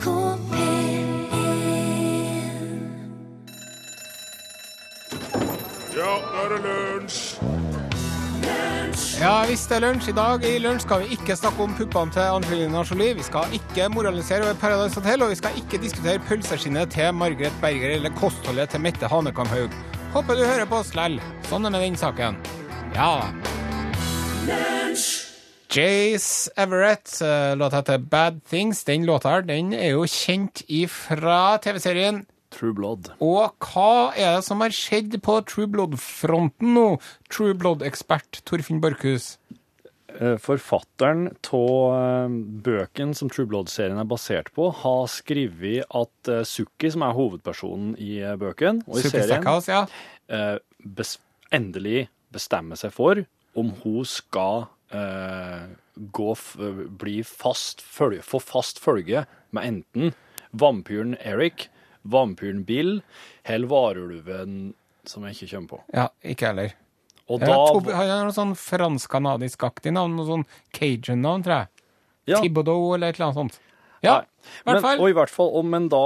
NRK P1 Ja, nå er det lunsj! Ja visst det er lunsj. I dag i lunsj skal vi ikke snakke om puppene til Angelina Jolie. Vi skal ikke moralisere over Paradise Hotel, og vi skal ikke diskutere pølseskinnet til Margaret Berger eller kostholdet til Mette Hanekamhaug. Håper du hører på oss lell. Sånn er det med den saken. Ja Jace Everett, eh, låta heter Bad Things. Den låta her, den er jo kjent ifra TV-serien True Blood. og hva er det som har skjedd på True Blood-fronten nå? True Blood-ekspert Torfinn Borchhus. Eh, Forfatteren av bøken som True Blood-serien er basert på, har skrevet at eh, Sukki, som er hovedpersonen i eh, bøken og i serien, Superstackhouse, ja. eh, bes endelig bestemmer seg for om hun skal eh, gå f bli fast følge, få fast følge med enten vampyren Eric, vampyren Bill eller varulven som jeg ikke kommer på. Ja, ikke heller. Og da Tob- Han har noe sånn fransk-kanadisk-aktig navn, noe sånn cajun-navn, tror jeg. Ja. Thibodeau eller et eller annet sånt. Ja, i hvert fall. og i hvert fall, og, men da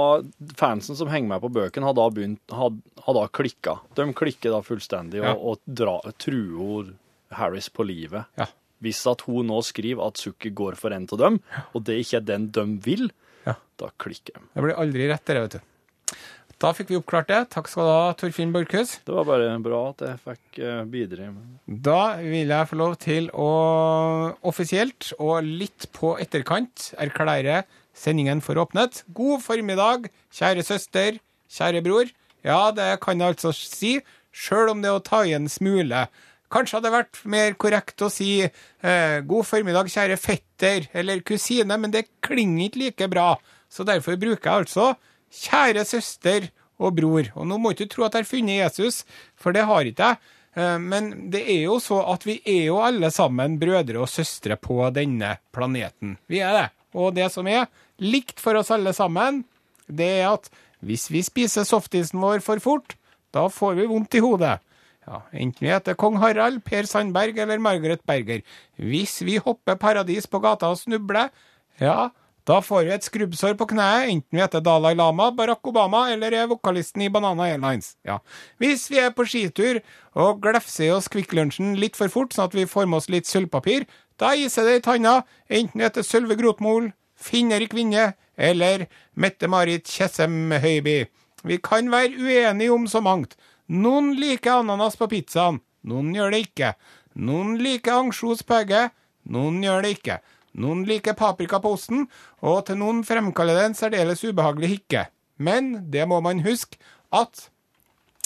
fansen som henger med på bøken, har da begynt, har, har da klikka. De klikker da fullstendig Ja. og, og dra, truer Harris på livet. Ja. Hvis at hun nå skriver at Sukker går for en av dem, og det ikke er den de vil, Ja. da klikker de. Det blir aldri rett, det, vet du. Da fikk vi oppklart det. Takk skal du ha, Torfinn Borchhus. Det var bare bra at jeg fikk eh, bidra. med- Da vil jeg få lov til å offisielt og litt på etterkant erklære sendingen for åpnet. God formiddag, kjære søster, kjære bror. Ja, det kan jeg altså si, sjøl om det er å ta i en smule. Kanskje hadde det vært mer korrekt å si eh, god formiddag, kjære fetter eller kusine, men det klinger ikke like bra. Så derfor bruker jeg altså kjære søster og bror. Og nå må ikke du tro at jeg har funnet Jesus, for det har ikke jeg. Eh, Men det er jo så at vi er jo alle sammen brødre og søstre på denne planeten. Vi er det. Og det som er likt for oss alle sammen, det er at hvis vi spiser softisen vår for fort, da får vi vondt i hodet. Ja, enten vi heter kong Harald, Per Sandberg eller Margaret Berger. Hvis vi hopper paradis på gata og snubler, ja, da får vi et skrubbsår på kneet, enten vi heter Dalai Lama, Barack Obama eller er vokalisten i Banana Airlines. Ja. Hvis vi er på skitur og glefser i oss Kvikk Lunsjen litt for fort, sånn at vi får med oss litt sølvpapir, da iser det i tanna, enten vi heter Sølve Grotmol, Finn-Erik Vinje eller Mette-Marit Tjessem Høiby. Vi kan være uenige om så mangt. Noen liker ananas på pizzaen, noen gjør det ikke. Noen liker ansjos på egget, noen gjør det ikke. Noen liker paprika på osten, og til noen fremkaller det en særdeles ubehagelig hikke. Men det må man huske at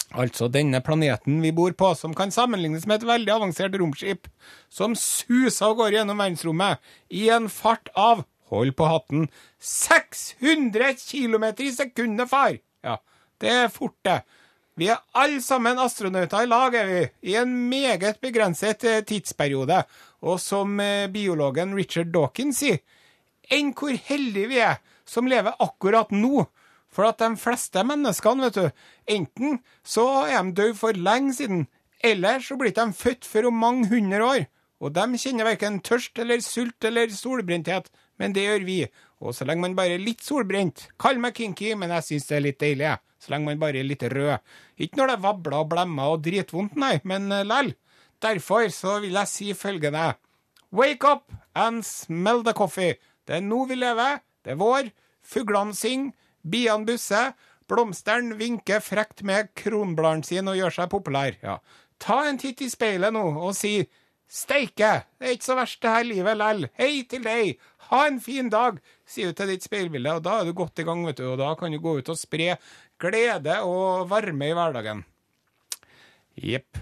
Altså denne planeten vi bor på, som kan sammenlignes med et veldig avansert romskip, som suser av gårde gjennom verdensrommet i en fart av, hold på hatten, 600 km i sekundet, far! Ja, det er fort, det. Vi er alle sammen astronauter i lag, er vi, i en meget begrenset eh, tidsperiode. Og som eh, biologen Richard Dawkins sier, enn hvor heldige vi er som lever akkurat nå. For at de fleste menneskene, vet du, enten så er de døde for lenge siden, eller så blir de født for om mange hundre år. Og de kjenner verken tørst eller sult eller solbrenthet, men det gjør vi. Og så lenge man bare er litt solbrent, kall meg kinky, men jeg syns det er litt deilig. Så lenge man bare er litt rød. Ikke når det vabler og blemmer og dritvondt, nei, men uh, lell. Derfor så vil jeg si følgende. Wake up and smell the coffee. Det er nå vi lever. Det er vår. Fuglene synger. Biene busser. Blomsteren vinker frekt med kronbladene sine og gjør seg populær. Ja. Ta en titt i speilet nå og si Steike, det er ikke så verst det her livet lell. Hei til deg. Ha en fin dag, sier du til ditt speilbilde, og da er du godt i gang, vet du. Og da kan du gå ut og spre glede og varme i hverdagen. Jepp.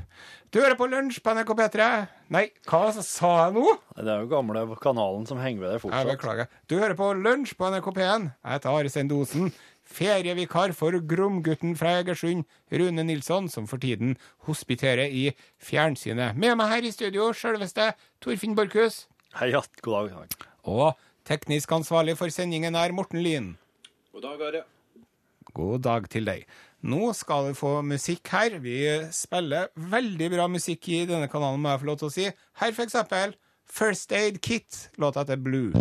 Du hører på Lunsj på NRK P3. Nei, hva sa jeg nå? Det er jo gamle kanalen som henger ved deg Jeg fortsatt. beklager. Du hører på Lunsj på NRK P1. Jeg heter Are Sendosen. Ferievikar for Gromgutten fra Egersund, Rune Nilsson, som for tiden hospiterer i fjernsynet. Med meg her i studio, sjølveste Torfinn Borchhus. Hei, ja, god dag. god dag. Og Teknisk ansvarlig for sendingen er Morten Lyn. God dag, Are. God dag til deg. Nå skal vi få musikk her. Vi spiller veldig bra musikk i denne kanalen, må jeg få lov til å si. Her for eksempel First Aid Kit, låta heter Blue.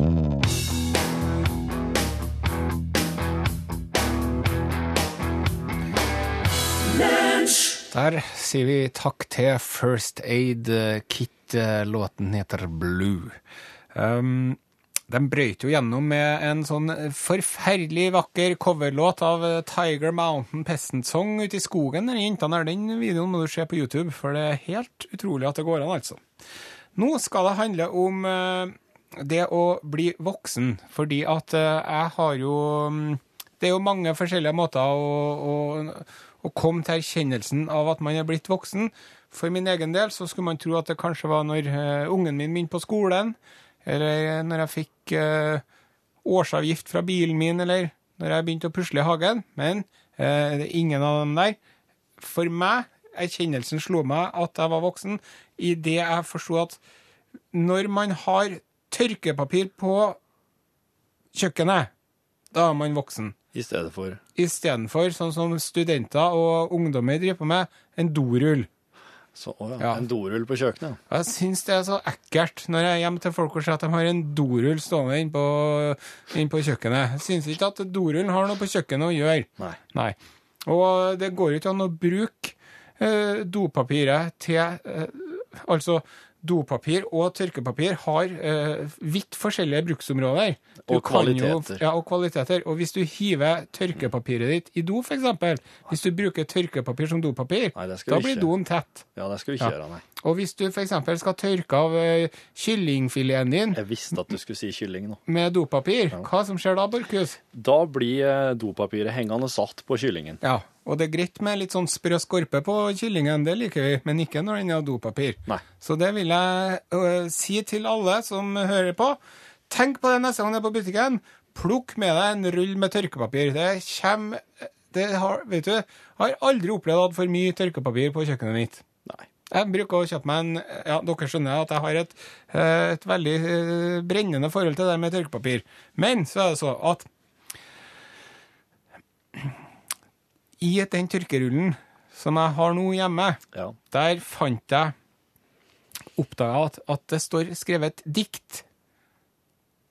Der sier vi takk til First Aid Kit. Eh, låten heter Blue. Um, de brøyt jo gjennom med en sånn forferdelig vakker coverlåt av Tiger Mountain Peasant Song ute i skogen. Den jentene den videoen må du se på YouTube, for det er helt utrolig at det går an, altså. Nå skal det handle om eh, det å bli voksen, fordi at eh, jeg har jo mm, Det er jo mange forskjellige måter å, å, å komme til erkjennelsen av at man er blitt voksen. For min egen del så skulle man tro at det kanskje var når eh, ungen min begynte på skolen, eller når jeg fikk eh, årsavgift fra bilen min, eller når jeg begynte å pusle i hagen. Men eh, det er ingen av dem der. For meg, erkjennelsen slo meg at jeg var voksen, idet jeg forsto at når man har tørkepapir på kjøkkenet, da er man voksen. I stedet for Istedenfor, sånn som studenter og ungdommer driver på med, en dorull. Så, å ja, en dorull på kjøkkenet. Jeg syns det er så ekkelt når jeg er hjemme til folk og ser at de har en dorull stående inne på, inn på kjøkkenet. Jeg syns ikke at dorullen har noe på kjøkkenet å gjøre. Nei. Nei. Og det går ikke an å bruke eh, dopapiret til eh, Altså, dopapir og tørkepapir har eh, vidt forskjellige bruksområder. Du Og kvaliteter. Jo, ja, og kvaliteter. Og hvis du hiver tørkepapiret ditt i do, f.eks., hvis du bruker tørkepapir som dopapir, Nei, da blir doen tett. Ja, det skal du ikke Ja. gjøre, nei. Og hvis du f.eks. skal tørke av uh, kyllingfileten din Jeg visste at du skulle si kylling nå. med dopapir, hva som skjer da, Borchhus? Da blir eh, dopapiret hengende satt på kyllingen. Ja, og det er greit med litt sånn sprø skorpe på kyllingen, det liker vi, men ikke når den har dopapir. Nei. Så det vil jeg øh, si til alle som hører på. Tenk på det neste gang du er på butikken. Plukk med deg en rull med tørkepapir. Det kommer det har, Vet du, jeg har aldri opplevd å ha for mye tørkepapir på kjøkkenet mitt. Nei. Jeg bruker å kjøpe meg en Ja, dere skjønner at jeg har et, eh, et veldig eh, brennende forhold til det med tørkepapir. Men så er det så at i den tørkerullen som jeg har nå hjemme, Ja. der fant jeg Oppdaga at, at det står skrevet dikt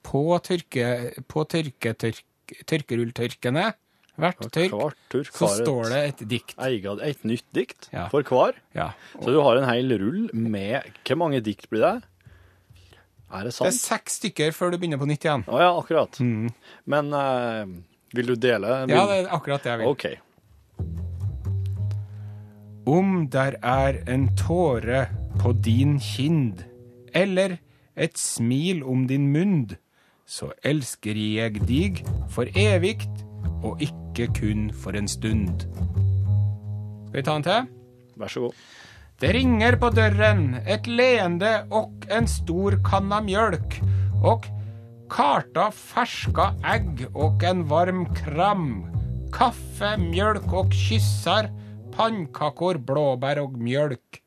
på, tørke, på tørke, tørke, tørkerulltørkene. Hvert tørk tørk så står det et dikt. Eget, et nytt dikt Ja. for hver. Ja. Så du har en hel rull med Hvor mange dikt blir det? Er det sant? Det er seks stykker før du begynner på nytt igjen. Å ja, akkurat. Men uh, vil du dele? Vil... Ja, det er akkurat det jeg vil. OK. Om der er en tåre på din kind, eller et smil om din mund, så elsker jeg dig for evigt, og ikke kun for en stund. Skal vi ta en til? Vær så god. Det ringer på døren, et leende og en stor kanna mjølk, og karta ferska egg og en varm kram. Kaffe, mjølk og kyssar, pannkakor, blåbær og mjølk.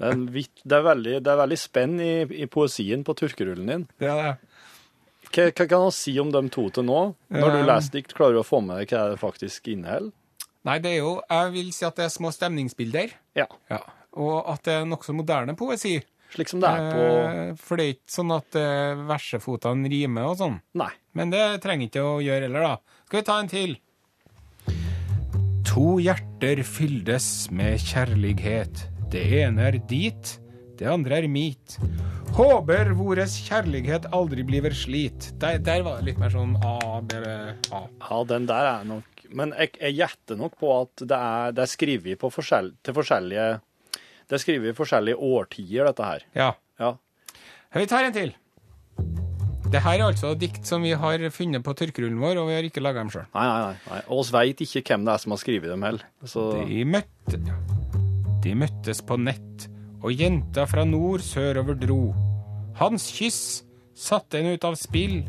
Det er, vitt, det er, veldig, det er veldig spenn i, i poesien på tørkerullen din. Det er det. Hva, hva kan han si om de to til nå? Når du Um, leser dikt, klarer du å få med deg hva det faktisk inneholder? Nei, det er jo, jeg vil si at det er små stemningsbilder. Ja. Ja. Og at det er nokså moderne poesi. Slik som det er på Eh, For det er ikke sånn at eh, versefotene rimer og sånn. Nei. Men det trenger ikke å gjøre heller, da. Skal vi ta en til? To hjerter fyldes med kjærlighet. Det ene er dit, det andre er mit. Håper vores kjærlighet aldri bliver slit. Der, der var det litt mer sånn A, B, A. Ja, den der er nok Men jeg, jeg gjetter nok på at det er, det er skrevet på forskjell, til forskjellige Det er skrevet i forskjellige årtier, dette her. Ja. Ja. Vi tar en til. Det her er altså dikt som vi har funnet på tørkerullen vår, og vi har ikke laga dem sjøl. Nei, nei, nei. Og oss veit ikke hvem det er som har skrevet dem heller. Så De møtte De møttes på nett, og jenta fra nord sørover dro. Hans kyss satte henne ut av spill,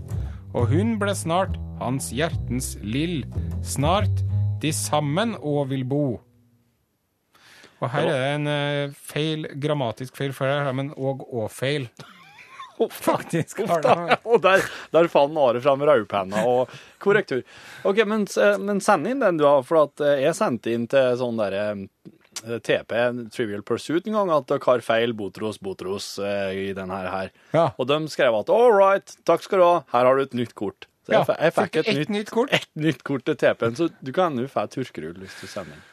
og hun ble snart hans hjertens lill. Snart de sammen og vil bo. Og her er det en eh, feil, grammatisk feil, for her har de en og-og-feil. Faktisk har det. Og der, der fant Are fram rødpenna og korrektur. OK, men, men send inn den du har, for eh, jeg sendte inn til sånn derre eh, TP, Trivial Pursuit, en gang at dere har feil Botros Botros eh, i den her. Ja. Og de skrev at all right, takk skal du ha, her har du et nytt kort. Så jeg, Ja, jeg fikk et, et, nytt, nytt kort. et nytt kort til TP-en, så du kan nå få turkerull hvis du sender inn.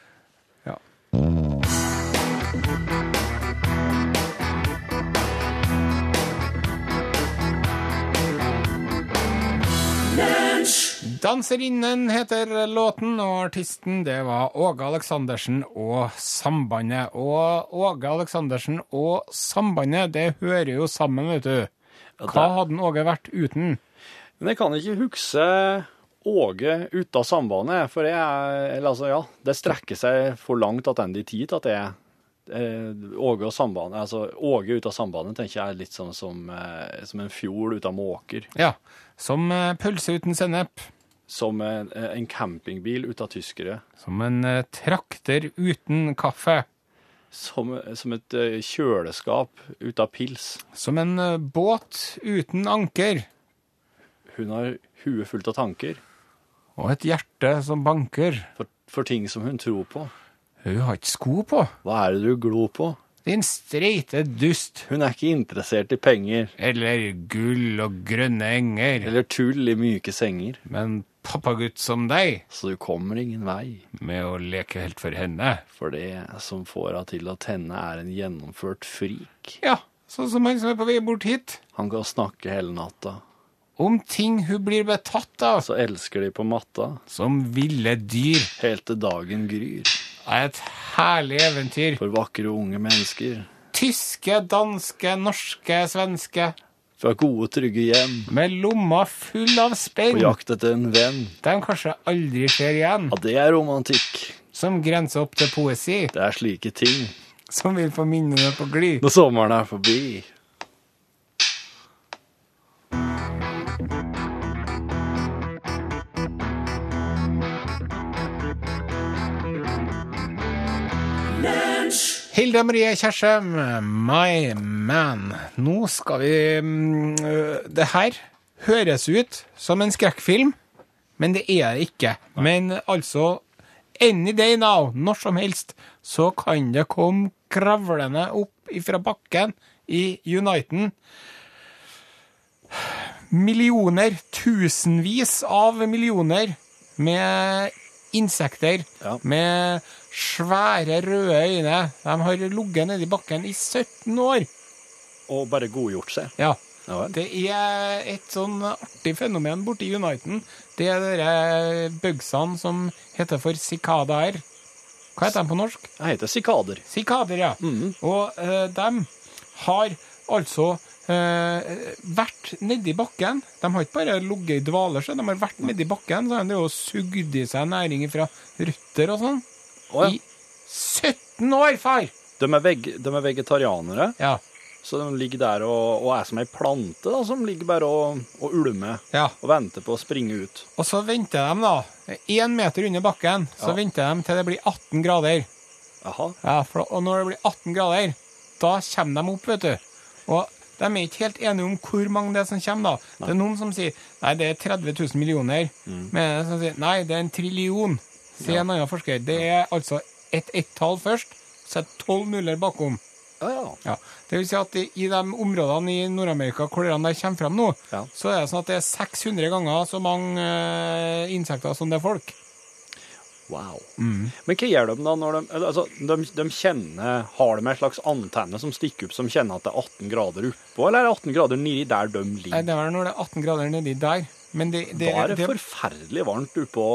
Danserinnen heter låten, og artisten det var Åge Aleksandersen og Sambandet. Og Åge Aleksandersen og Sambandet, det hører jo sammen, vet du. Hva hadde Åge vært uten? Men jeg kan ikke huske Åge ut av sambandet, for jeg er Eller altså, ja, det strekker seg for langt tilbake i tid at jeg er Åge og sambandet Altså, Åge ut av sambandet tenker jeg er litt sånn som, eh, som en fjord ut av måker. Ja, som eh, pølse uten sennep. Som en, en campingbil ut av tyskere. Som en uh, trakter uten kaffe. Som, som et uh, kjøleskap ut av pils. Som en uh, båt uten anker. Hun har huet fullt av tanker Og et hjerte som banker. for, for ting som hun tror på. Hun har ikke sko på. Hva er det du glor på? Din streite dust. Hun er ikke interessert i penger Eller gull og grønne enger. eller tull i myke senger, Men pappagutt som deg, så du kommer ingen vei. med å leke helt for henne. For det som får henne til å tenne, er en gjennomført frik. Ja, sånn som han som er på vei bort hit. Han kan snakke hele natta, Om ting hun blir betatt av. så elsker de på matta, Som ville dyr. helt til dagen gryr. Er et herlig eventyr. For vakre unge mennesker, Tyske, danske, norske, svenske. Fra gode, trygge hjem, Med lomma full av på spenn. jakt etter en venn. De kanskje aldri ser igjen. Ja, det er romantikk. Som grenser opp til poesi. Det er slike ting. Som vil få minnene på glid. Når sommeren er forbi. Hilde Marie Kjersem, my man. Nå skal vi mm, øh, Det her høres ut som en skrekkfilm, men det er det ikke. Men altså Any day now, når som helst, så kan det komme kravlende opp ifra bakken i Uniten. Millioner, tusenvis av millioner med insekter Ja. med svære røde øyne. De har ligget nedi bakken i 17 år. Og bare godgjort seg. Ja. Ja. Det er et sånn artig fenomen borti Uniten. Det er de bugsene som heter for sikadaer. Hva heter de på norsk? Jeg heter sikader. Sikader, ja. Og uh, de har altså uh, vært nedi bakken. De har ikke bare ligget i dvaler, så de har vært nedi bakken. Så har de jo sugd i seg næring fra røtter og sånn. Å ja. I 17 år, far! De er, veg de er vegetarianere, Ja. så de ligger der og, og er som ei plante da, som ligger bare og, og ulmer ja. og venter på å springe ut. Og så venter de, da. Én meter under bakken, så venter de til det blir 18 grader. Aha. Ja, for, og når det blir 18 grader, da kommer de opp, vet du. Og de er ikke helt enige om hvor mange det er som kommer, da. Det er noen som sier nei, det er 30 000 millioner. Men det er som sier nei, det er en trillion, sier en annen forsker. Det er altså et ett-tall først, så er det tolv nuller bakom. Ja, ja. Ja. Det vil si at i, de områdene i Nord-Amerika hvor de kommer frem nå, så er det sånn at det er 600 ganger så mange uh, insekter som det er folk. Wow. Men hva gjør de da når de Altså, de, de kjenner Har de en slags antenne som stikker opp, som kjenner at det er 18 grader oppå, eller er det 18 grader nedi der de Nei, ligger? det er når det er 18 grader nedi der. Men det, det, Da er det det, forferdelig varmt oppå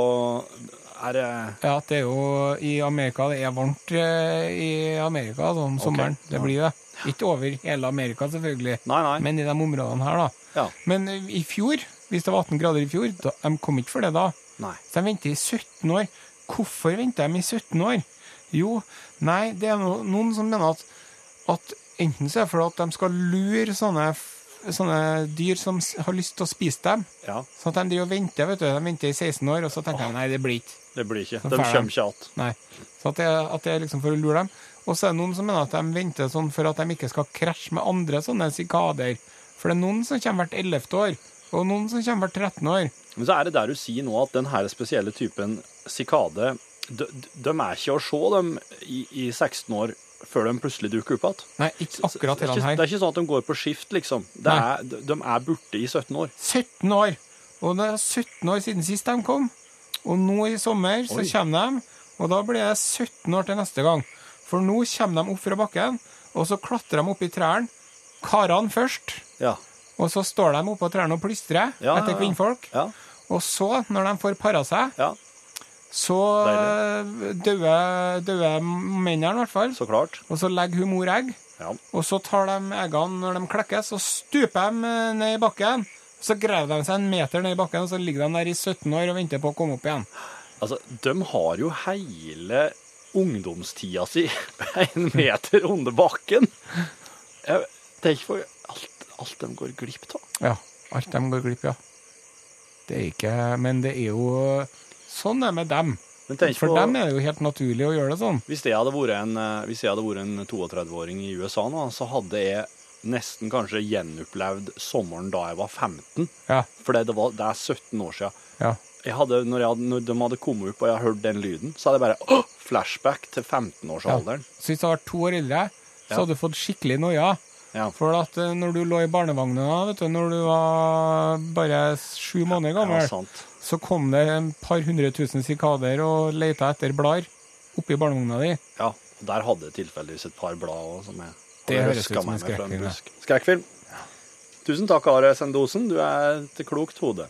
Er det Ja, det er jo i Amerika. Det er varmt eh, i Amerika sånn sommeren. Det blir det. Ikke over hele Amerika, selvfølgelig, Nei, nei. men i de områdene her, da. Ja. Men eh, i fjor, hvis det var 18 grader i fjor, da, de kom ikke for det da. Nei. Så de venter i 17 år. Hvorfor venter de i 17 år? Jo, nei, det er noen som mener at, at enten så er det fordi at de skal lure sånne, sånne dyr som har lyst til å spise dem. Ja, Sånn at de driver og venter, vet du. De venter i 16 år, og så tenker de nei, det blir ikke. det blir ikke. Så De kommer ikke. Nei. Så at det, at det er liksom for å lure dem. Og så er det noen som mener at de venter sånn for at de ikke skal krasje med andre sånne sikader. For det er noen som kommer hvert 11. år, og noen som kommer hvert 13. år. Men så er det der du sier nå at den her spesielle typen sikade, de, de er ikke å se dem i, i 16 år før de plutselig dukker opp igjen. Nei, ikke akkurat er ikke, her. det er ikke sånn at de går på skift, liksom. Er, de, er borte i 17 år. 17 år. Og det er 17 år siden sist de kom. Og nå i sommer så Oi. kommer de, og da blir det 17 år til neste gang. For nå kommer de opp fra bakken, og så klatrer de opp i trærne. Karene først, Ja. og så står de oppå trærne og plystrer Ja, etter ja, ja. kvinnfolk. ja. Og så, når de får para seg, Ja, så dauer mennene i hvert fall. så klart. Og så legger hun mor egg. Ja. Og så tar de eggene når de klekkes, og stuper dem eh, ned i bakken. Så graver de seg en meter ned i bakken, og så ligger de der i 17 år og venter på å komme opp igjen. Altså, de har jo hele ungdomstida si en meter under bakken. Jeg tenker på alt, alt de går glipp av. Ja, alt de går glipp av. Det er ikke Men det er jo Sånn er det med dem. For på, dem er det jo helt naturlig å gjøre det sånn. hvis jeg hadde vært en, eh, jeg en 32-åring i USA nå, så hadde jeg nesten kanskje gjenopplevd sommeren da jeg var 15. Ja. For det, var, det er 17 år siden. ja. Jeg hadde, når, jeg hadde, når de hadde kommet opp og jeg hadde hørt den lyden, så hadde jeg bare åh, flashback til 15-årsalderen. Så hvis du hadde vært to år eldre, så hadde du fått skikkelig noia. Ja. For at eh, når du lå i barnevogna, vet du, når du var bare sju måneder gammel, sant. så kom det en par hundre tusen sikader og leita etter blader oppi barnevogna di. Ja, og der hadde jeg tilfeldigvis et par blad òg som jeg Det høres ut som en meg med fra skrekkfilm, ja. busk. Skrekkfilm. Tusen takk, Are Sendosen. Du er et klokt hode.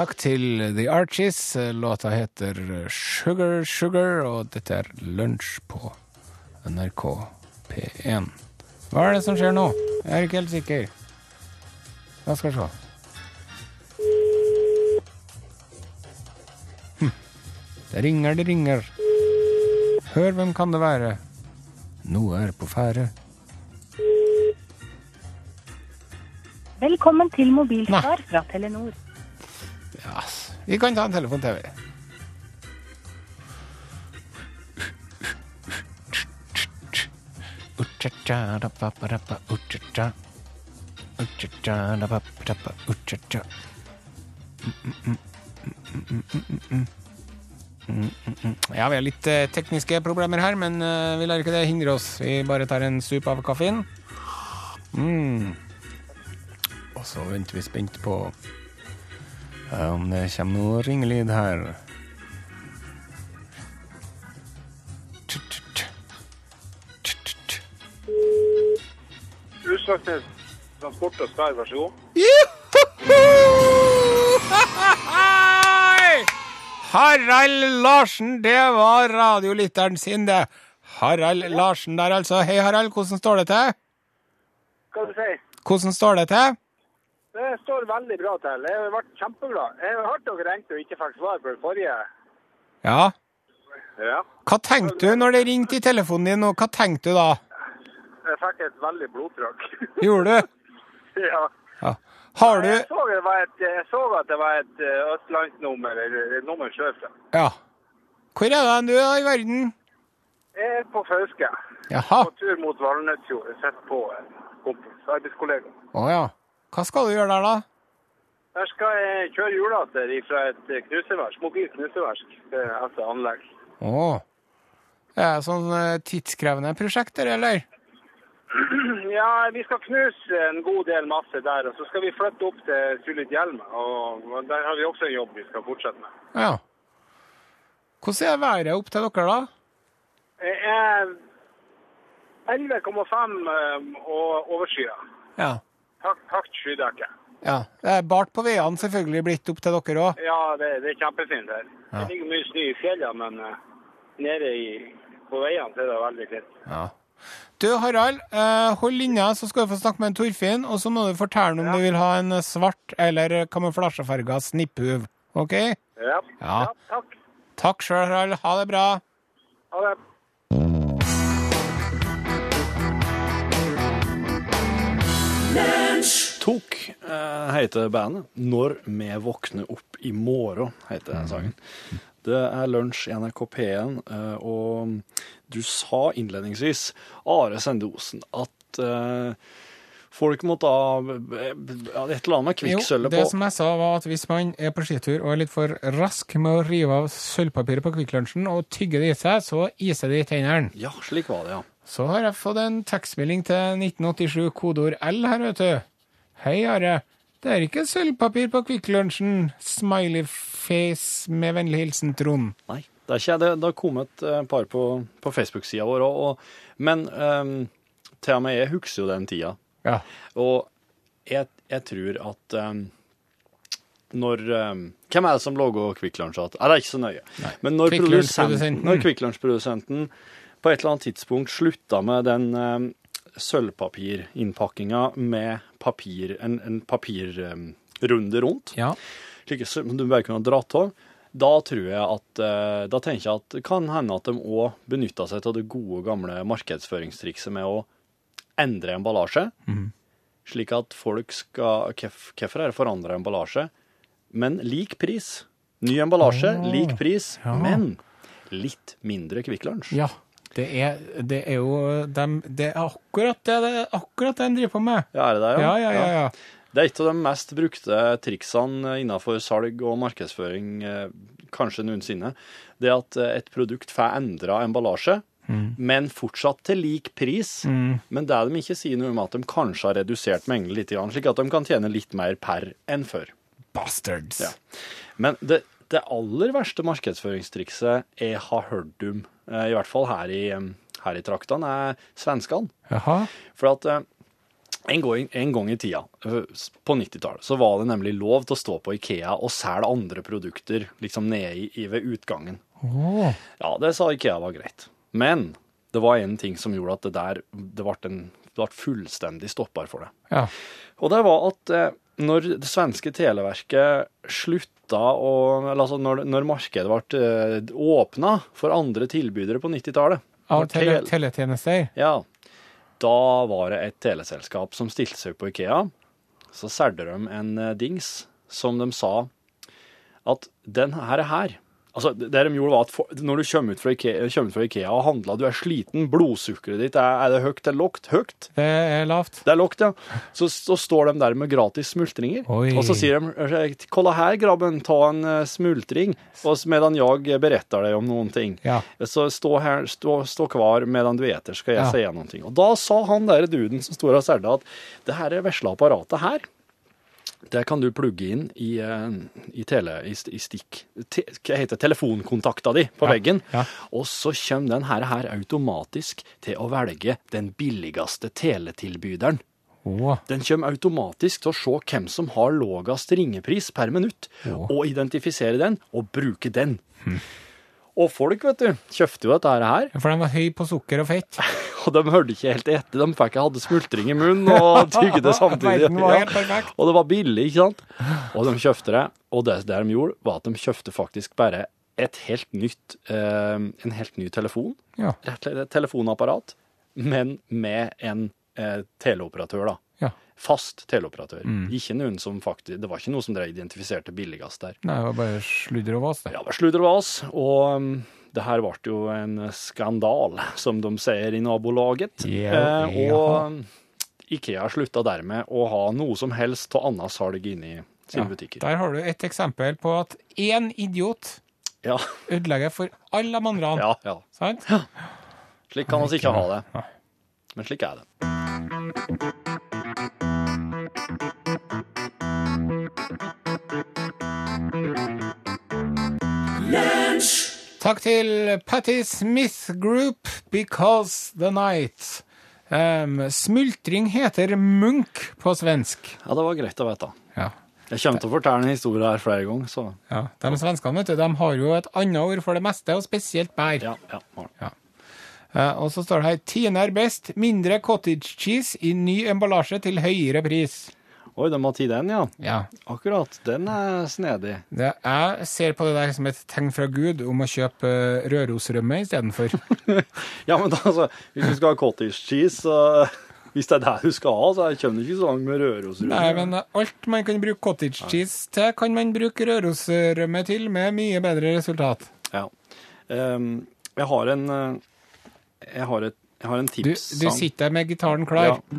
Takk til The Archies. Låta heter Sugar Sugar, og dette er Lunsj på NRK P1. Hva er det som skjer nå? Jeg er ikke helt sikker. Jeg skal se. Hm. Det ringer, det ringer. Hør, hvem kan det være? Noe er på ferde. Velkommen til mobilsvar fra Telenor. Ja, vi kan ta en telefon-TV. Ja, vi har litt eh, tekniske problemer her, men eh, vi lar ikke det hindre oss. Vi bare tar en sup av kaffen. Mm. Og så venter vi spent på om det kommer noe ringelyd her. Utslagsnes Transport og Sky, vær så god. Harald Larsen, det var radiolytteren sin, det. Harald Larsen der, altså. Hei, Harald, hvordan står det til? Hva du sier Hvordan står det til? Det står veldig bra til. Jeg har vært kjempeglad. Jeg har hørt dere ringte og ikke fikk svar på det forrige. Ja. Ja. Hva tenkte du når det ringte i telefonen din, og hva tenkte du da? Jeg fikk et veldig blodtrykk. Gjorde du? ja. Ja. Har du Jeg så, det var et, jeg så at det var et eh, østlandsnummer, eller et nummer sørfra. Ja. Hvor er det du er i verden? Jeg er på Fauske, Jaha. på tur mot Valnesfjord. Jeg sitter på en kompis, arbeidskollega. Å ja. Hva skal du gjøre der, da? Der skal jeg kjøre hjulater fra et knuseverk, mobilt knuseverk etter anlegg. Å. Er det sånn eh, tidskrevende prosjekter, eller? Ja, vi skal knuse en god del masse der, og så skal vi flytte opp til Sulitjelma. Og der har vi også en jobb vi skal fortsette med. Ja. Hvordan er været opp til dere, da? Det er 11,5 og overskya. Ja. Høyt, skydekke. ja. Det er bart på veiene selvfølgelig blitt opp til dere òg. Ja, det, det er kjempefint her. Ja. Det ligger mye snø i fjellene, men uh, nede i, på veiene så er det veldig fint. Ja. Du, Harald, uh, hold linja, så skal du få snakke med en Torfinn. Og så må du fortelle om du vil ha en svart eller kamuflasjefarga snipphuv. OK? Ja. Ja. takk. Takk sjøl, Harald. Ha det bra. Ha det. Tok eh, heter bandet. Når vi våkner opp i morgen, heter den sangen. Det er lunsj i NRK P1, eh, og du sa innledningsvis, Are Sendosen, at eh, folk måtte ha et eller annet med Jo, kvikksølvet det som jeg sa, var at hvis man er på skitur og er litt for rask med å rive av sølvpapiret på Kvikklunsjen og tygge det i seg, så iser det i tennene. Ja, slik var det, ja. Så har jeg fått en tekstmelding til 1987, kodeord L her, vet du. Hei, Are. Det er ikke sølvpapir på Kvikk Lunsjen. Smiley face med vennlig hilsen Trond. Nei, Det er ikke det. Det har kommet et par på, på Facebook-sida vår òg, men um, til og med jeg husker jo den tida. Ja. Og jeg, jeg tror at um, når um, Hvem er det som lager Kvikk Lunsj? Det er ikke så nøye. Men når, Kvikk produsenten, På et eller annet tidspunkt slutta med den um, sølvpapirinnpakkinga med papir, en, en papirrunde rundt, ja. slik som du bare kunne dratt av, da tror jeg at eh, Da tenker jeg at det kan hende at de òg benytta seg av det gode, gamle markedsføringstrikset med å endre emballasje, slik at folk skal hvorf- Hvorfor er det forandra emballasje? Men lik pris. Ny emballasje, oh, lik pris, ja. men litt mindre Kvikk Lunsj. ja. Det er, det er jo dem, Det er akkurat det, det er akkurat det en driver på med. Ja, er det det? Ja, ja, ja. ja. Det er et av de mest brukte triksene innenfor salg og markedsføring, eh, kanskje noensinne. Det at eh, et produkt får endra emballasje, men fortsatt til lik pris. Men det de ikke sier noe om at de kanskje har redusert mengden litt, slik at de kan tjene litt mer per enn før. Bastards. Ja. Men det, det aller verste markedsføringstrikset jeg har hørt om, i hvert fall her i, eh, her i traktene, er svenskene. Jaha. For at eh, en gang, en gang i tida, eh, på 90-tallet, så var det nemlig lov til å stå på Ikea og selge andre produkter liksom nede i, ved utgangen. Oh. Ja, det sa Ikea var greit. Men det var en ting som gjorde at det der det ble, en, det ble fullstendig stopper for det. Ja. Og det var at eh, når det svenske televerket slutta å altså når, når markedet ble eh, åpna for andre tilbydere på 90-tallet Av tele, teletjenester. Ja. Da var det et teleselskap som stilte seg på Ikea. Så solgte de en eh, dings som de sa at den her er her. Altså, det de gjorde var at for, Når du kommer ut fra Ikea, ut fra Ikea og handler, du er sliten, blodsukkeret ditt er, er det høyt eller lågt? Høyt? Det er lavt. Det er lågt, ja. Så, så står de der med gratis smultringer. Oi. Og så sier de 'Kolla her, grabben, ta en eh, smultring', og medan jeg beretter deg om noen ting. Ja. Så stå her, stå, stå kvar medan du eter, skal jeg Ja. si noen ting. Og da sa han der duden som står og selger at det her vesle apparatet her, det kan du plugge inn i, eh, i, tele, i, i stikk te, Hva heter telefonkontakta di på Ja, veggen. ja. Og så kommer den her, her automatisk til å velge den billigste teletilbyderen. Oh. Den kommer automatisk til å se hvem som har lavest ringepris per minutt, og identifisere den, og bruke den. Og folk, vet du, kjøpte jo dette her, For de var høy på sukker og fett. og de hørte ikke helt etter. De fikk hadde smultring i munnen og tygde det samtidig. Ja. Og det var billig, ikke sant? Og de kjøpte det. Og det, det de gjorde, var at de kjøpte faktisk bare et helt nytt, eh, en helt ny telefon. Ja. Rett og slett et telefonapparat, men med en eh, teleoperatør, da. Ja. Fast teleoperatør. Mm. Ikke noen som faktisk, det var ikke noe som dere identifiserte billigst der. Nei, det var bare sludder og vas, det. Ja, sludder og vas. Og um, det her ble jo en skandal, som de sier i nabolaget. Yeah, eh, og Ikea slutta dermed å ha noe som helst av annet salg inne i sine Ja. butikker. Der har du et eksempel på at én idiot Ja, ødelegger for alle de andre. ja, ja. Sant? Slik kan vi ikke ha det. Men slik er det. Takk til Patti Smith Group, Because the Night. Um, smultring heter munk på svensk. Ja, det var greit å vite. Ja. Jeg kommer til å fortelle en historie her flere ganger, så ja. De svenskene vet du, de har jo et annet ord for det meste, og spesielt bær. ja. ja. ja. Uh, og så står det her Tine er best. Mindre cottage cheese i ny emballasje til høyere pris. Oi, de har tatt den, ja. Ja. Akkurat. Den er snedig. Det, jeg ser på det der som et tegn fra Gud om å kjøpe uh, rørosrømme istedenfor. Ja, men da, altså, hvis du skal ha cottage cheese, så Hvis det er det du skal ha, så kommer du ikke så langt med rørosrømme. Nei, men alt man kan bruke cottage cheese til, kan man bruke rørosrømme til med mye bedre resultat. Ja. Um, jeg har en eh, Jeg har, et, jeg har en Du, tipssang. du sitter der med gitaren klar. Ja.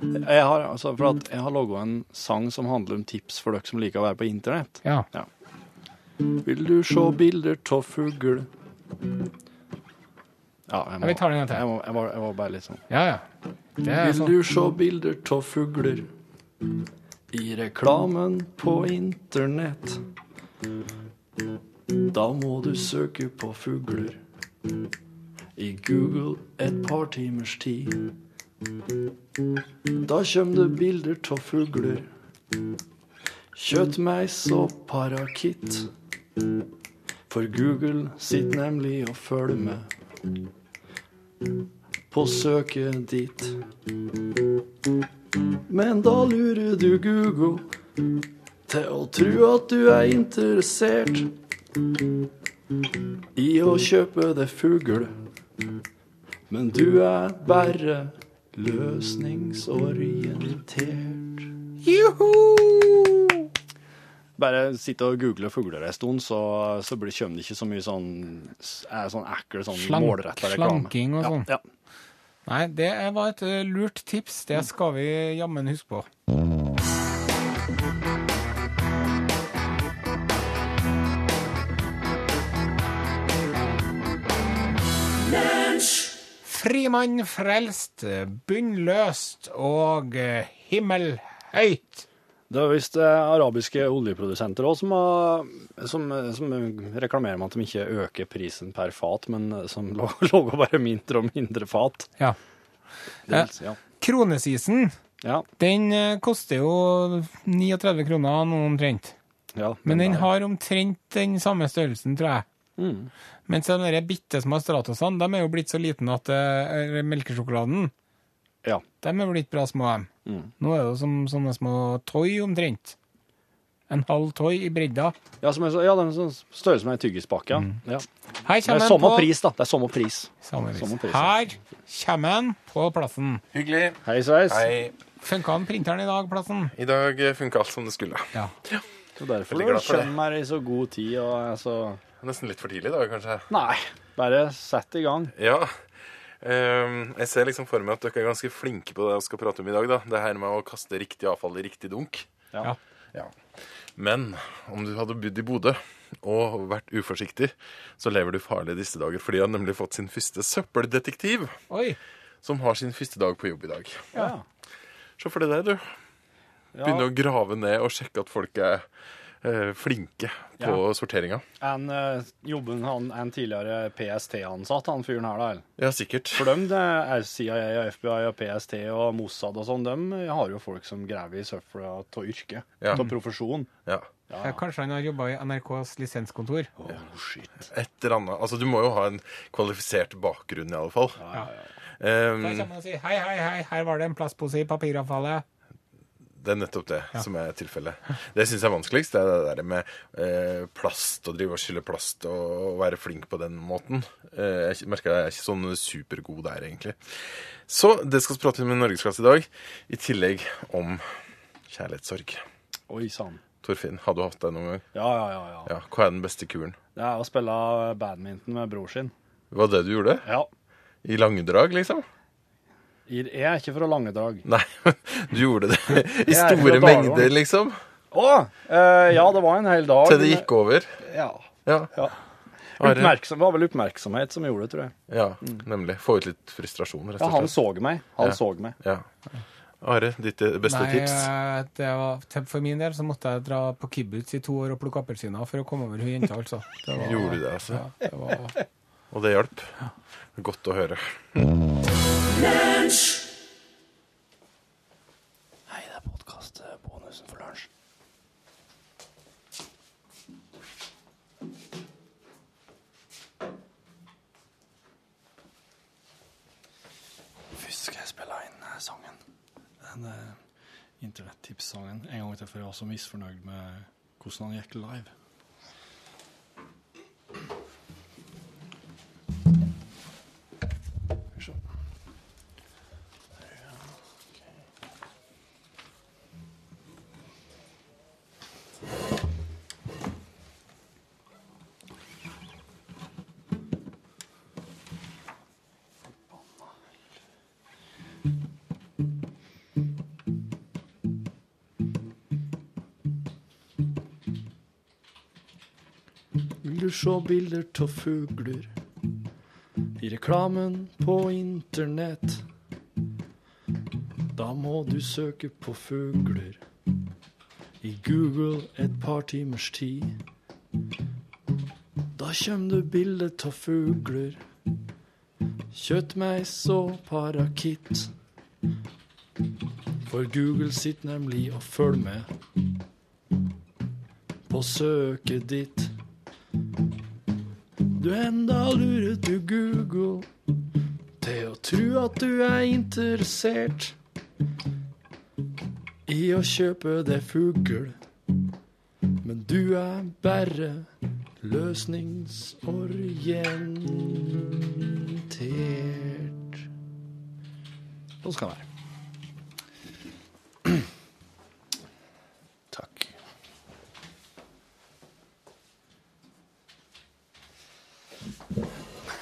Jeg har, altså, for at jeg har laga en sang som handler om tips for dere som liker å være på internett. Ja. Vil du se bilder av fugl Ja, jeg, må, Ja, vi tar den en gang til. Jeg, må, jeg, var, jeg var bare litt sånn. Ja, ja. Vil sånn. du se bilder av fugler i reklamen på internett? Da må du søke på fugler i Google et par timers tid. Da kjem det bilder av fugler, kjøttmeis og parakitt. For Google sitter nemlig og følger med på søket ditt. Men da lurer du Google til å tro at du er interessert i å kjøpe deg fugl. Men du er bare løsningsorientert. Juhu! Bare sitte og google fugler en stund, så, så blir, kommer det ikke så mye sånn, er sånn ekkel, sånn Slank- målretta reklame. slanking og sånn. Ja, ja. Nei, det var et eh, lurt tips. Det skal vi jammen huske på. Frimann frelst, bunnløst og eh, himmelhøyt. Det er visst eh, arabiske oljeprodusenter også som, har, som, som reklamerer med at de ikke øker prisen per fat, men som lager bare mindre og mindre fat. Ja. Dels, ja. Kronesisen, Ja, den eh, koster jo 39 kroner nå omtrent. ja, Men den er- har omtrent den samme størrelsen, tror jeg. Mm. Mens de bitte små Stratosene, de er jo blitt så liten at eh, melkesjokoladen, Ja. de er blitt bra små. Mm. Nå er det jo som sånne små toy omtrent. En halv toy i bredda. Ja, som er så, ja, den er sånn størrelse som en tyggispakke. Ja. Her Det er samme på pris, da. Det er samme pris. Samme pris. samme pris, ja. Her kommer den på plassen. Hyggelig. Hei sveis. Hei. Funka den printeren i dag, plassen? I dag funka alt som det skulle. Ja. Så derfor ligger glad for det. Skjønner meg i så god tid og er så Nesten litt for tidlig i dag, kanskje. Nei, bare sett i gang. Ja. Ehm, jeg ser liksom for meg at dere er ganske flinke på det jeg skal prate om i dag. da. Det her med å kaste riktig avfall i riktig dunk. Ja. Ja. Men om du hadde bodd i Bodø og vært uforsiktig, så lever du farlig disse dager. For de har nemlig fått sin første søppeldetektiv, Oi. som har sin første dag på jobb i dag. Ja. Se for deg det, du. Ja. Begynne å grave ned og sjekke at folk er flinke på sorteringa. En, uh, jobben han, en tidligere PST-ansatt, han fyren her, da. eller? Ja, sikkert. For dem, det er CIA og FBI og PST og Mossad og sånn, dem har jo folk som graver i søpla av yrke, Ja. profesjon. Ja. Ja, kanskje han har jobba i NRKs lisenskontor. Oh, shit. Et eller annet. Altså, du må jo ha en kvalifisert bakgrunn, i alle fall. Da Ehm, kommer man og sier hei, hei, hei, her var det en plastpose i papiravfallet. Det er nettopp det som er tilfellet. Det syns jeg er vanskeligst. Det er det der med eh, plast, og drive og skylle plast og være flink på den måten. Eh, jeg merker jeg er ikke sånn supergod der, egentlig. Så det skal vi prate om i Norgesklasse i dag. I tillegg om kjærlighetssorg. Oi sann. Torfinn, har du hatt det noen gang? Ja, ja, ja, ja. Ja, Hva er den beste kuren? Det er å spille badminton med bror sin. Var det du gjorde? Ja. I langdrag, liksom? Jeg er ikke fra Langedrag. Nei, du gjorde det i store mengder, liksom. Å! eh, ja, det var en hel dag. Til det gikk over. Ja. Ja. ja. Oppmerksom, det var vel oppmerksomhet som gjorde det, tror jeg. Ja, nemlig. Få ut litt frustrasjon, rett Ja, han så meg. Han Ja. så meg. Ja. Are, ditt eh, beste Nei, tips? eh, det var, for min del så måtte jeg dra på kibbutz i to år og plukke appelsiner for å komme over hun jenta, altså. Det var, Gjorde du det, altså? Ja, det var, Og det hjalp? Godt å høre. Hei, det er podkast-bonusen for lunsj. Først skal jeg spille inn eh, sangen. Den internettipssangen. internettips-sangen. En gang til, for jeg var så misfornøyd med hvordan han gikk live. Du se bilder av fugler i reklamen på internett? Da må du søke på fugler i Google et par timers tid. Da kjem det bilde av fugler, kjøttmeis og parakitt. For Google sitter nemlig og følger med på søket ditt. Du enda lurer du Google til å tro at du er interessert i å kjøpe det fugl. Men du er bare løsningsorientert. Sånn skal det være.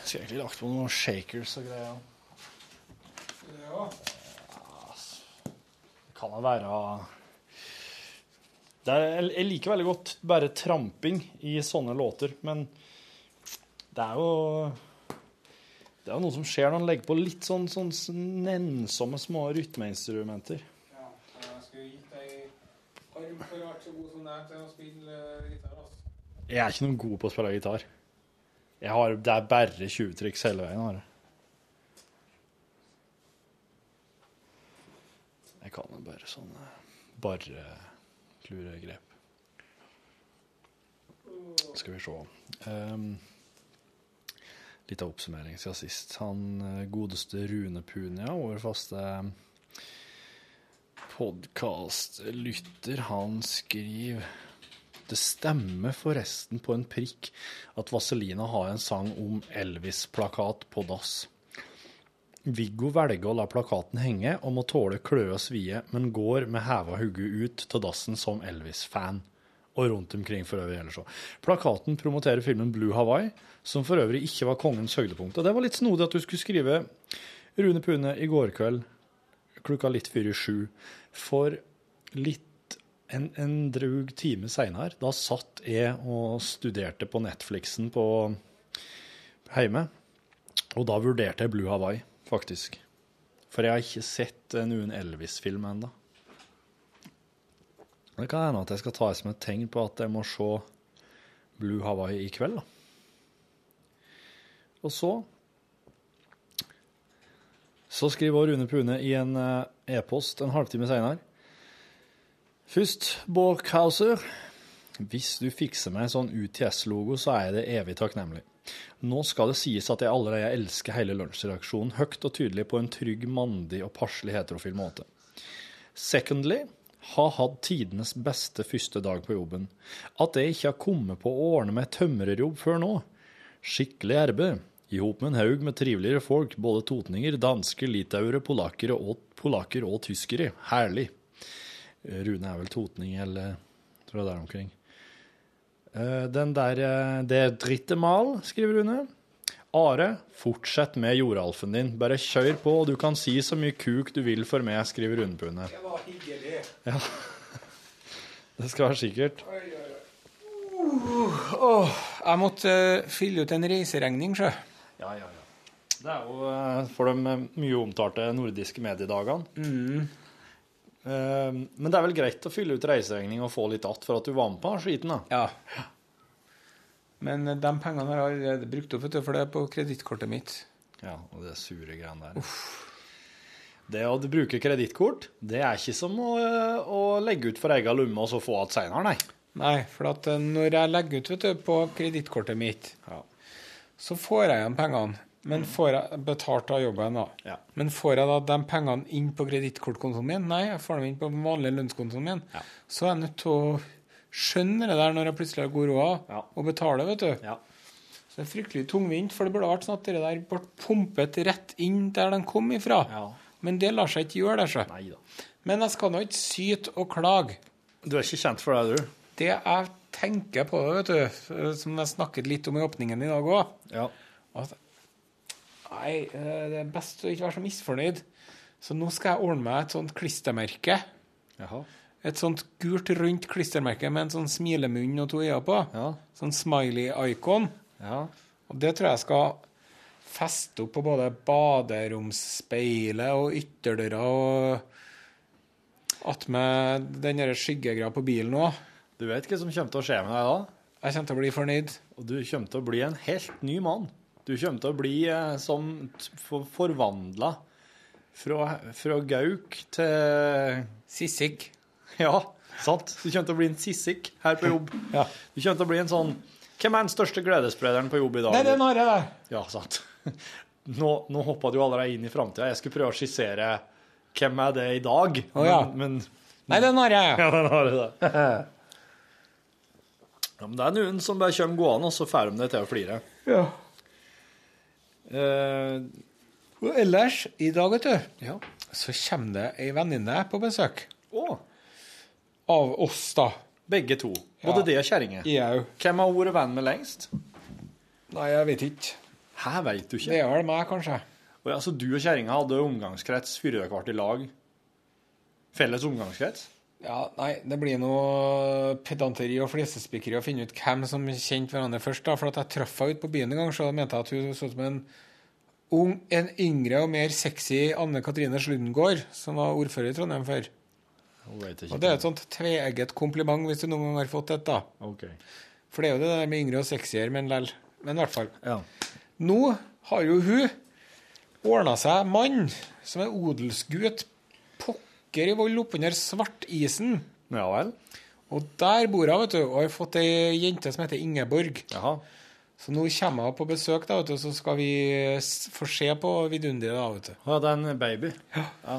Skulle egentlig lagt på noen shakers og greier. Ja. Det kan da være det er, jeg- liker veldig godt bare tramping i sånne låter, men det er jo Det er jo noe som skjer når han legger på litt sånn, sånn nennsomme små rytmeinstrumenter. Ja, jeg skulle gitt deg arm for å så god som til å spille eh, gitar. Altså. Jeg er ikke noen god på å spille gitar. Jeg har, det er bare 20 triks hele veien. Her. jeg. kan bare sånne bare kluregrep. Skal vi se. Um, litt av oppsummering siden sist. Han eh, godeste Rune Punia, vår faste podkastlytter, han skriver det stemmer forresten på en prikk at Vazelina har en sang om Elvis-plakat på dass. Viggo velger å la plakaten henge og må tåle kløe og svie, men går med heva hugge ut til dassen som Elvis-fan. Og rundt omkring for øvrig ellers òg. Plakaten promoterer filmen Blue Hawaii, som for øvrig ikke var kongens høydepunkt. Og det var litt snodig at du skulle skrive Rune Pune i går kveld klokka litt før i sju. For litt en, en drøg time seinere, da satt jeg og studerte på Netflixen på hjemme. Og da vurderte jeg Blue Hawaii, faktisk. For jeg har ikke sett noen Elvis-film ennå. Det kan hende at jeg skal ta det som et tegn på at jeg må se Blue Hawaii i kveld, da. Og så Så skriver Rune Pune i en eh, e-post en halvtime seinere. Først, Borkhauser. Hvis du fikser meg en sånn UTS-logo, så er jeg det evig takknemlig. Nå skal det sies at jeg allerede elsker hele lunsjreaksjonen høyt og tydelig på en trygg, mandig og passelig heterofil måte. Secondly, har hatt tidenes beste første dag på jobben. At jeg ikke har kommet på å ordne meg tømrerjobb før nå. Skikkelig arbeid. I hop med en haug med triveligere folk, både totninger, dansker, litauere, polakker og, polakker og tyskere. Herlig. Rune er vel totning, eller tror jeg der omkring. Eh, Den der eh, Det er dritte mal, skriver Rune. Are, fortsett med jordalfen din. Bare kjør på, og du kan si så mye kuk du vil for meg, skriver Rune Pune. Det var hyggelig. Det skal være sikkert. Åh, jeg måtte uh, fylle ut en reiseregning, sjø. Ja, ja, ja. Det er jo uh, for de mye omtalte nordiske mediedagene. Eh, Men det er vel greit å fylle ut reiseregning og få litt att for at du var med på skiten, da. Ja. Men eh, de pengene har jeg allerede brukt opp, for det er på kredittkortet mitt. Ja, og det sure greiene der. Det å bruke kredittkort, det er ikke som å, å legge ut for egen lomme og så få igjen seinere, nei. Nei, for at eh, når jeg legger ut vet du, på kredittkortet mitt, Ja. så får jeg igjen pengene. Men får jeg betalt av jobben, da. Ja. Men får jeg da de pengene inn på kredittkortkontoen min? Nei, jeg får dem inn på den vanlige lønnskontoen min. Ja. Så er jeg nødt til å skjønne det der når jeg plutselig har god råd, Ja. og betale, vet du. Ja. Så det er fryktelig tungvint, for det burde vært sånn at det der ble pumpet rett inn der de kom ifra. Ja. Men det lar seg ikke gjøre, det. Men jeg skal nå ikke syte og klage. Du er ikke kjent for det, du? Det jeg tenker på det, vet du, som jeg snakket litt om i åpningen i dag òg Ja. at Nei, eh, det er best å ikke være så misfornøyd. Så nå skal jeg ordne meg et sånt klistremerke. Jaha. Et sånt gult, rundt klistremerke med en sånn smilemunn og to øyne på. Ja. Sånn smiley-icon. Ja. Og det tror jeg skal feste opp på både baderomsspeilet og ytterdøra og attmed den skyggegreia på bilen òg. Du vet hva som kommer til å skje med deg da? Jeg kommer til å bli fornøyd. Og du kommer til å bli en helt ny mann. Du kommer til å bli sånn som forvandla fra, fra gauk til Sissik. Ja, sant? Du kommer til å bli en sissik her på jobb. Ja. Du kommer til å bli en sånn Hvem er den største gledessprederen på jobb i dag? Nei, det er Are, det. Ja, sant. Nå, nå hoppa du allerede inn i framtida. Jeg skulle prøve å skissere hvem er det i dag, oh, ja. men, men Nei, det er jeg, Are. Ja, den har det. Ja, men det er noen som bare kommer gående, og så får de det til å flire. Ja. Eh, Og ellers, i dag, vet du, ja. så kommer det ei venninne på besøk. Oh. Av oss, da. begge to. Både Ja. det og kjerringa. Hvem har vært venn med lengst? Nei, jeg vet ikke. Her veit du ikke? Det er vel meg, kanskje. Og ja, så du og kjerringa hadde omgangskrets før dere ble i lag? Felles omgangskrets? Ja, nei, det blir noe pedanteri og flisespikkeri å finne ut hvem som kjente hverandre først. da, For at jeg traff henne ute på byen en gang, så mente jeg at hun så ut som en ung, en yngre og mer sexy Anne Katrine Slundgård, som var ordfører i Trondheim før. Og det er et sånt tveegget kompliment, hvis du noen gang har fått et, da. Okay. For det er jo det der med yngre og sexier, men lell. Men i hvert fall. Ja. Nå har jo hun ordna seg mann som er odelsgutt pokker i vold oppunder svartisen. ja vel? Og der bor hun, vet du, og har fått ei jente som heter Ingeborg. Jaha. Så nå kommer hun på besøk, da, vet du, så skal vi få se på vidunderet, da, vet du. Ja, det er en baby. Ja.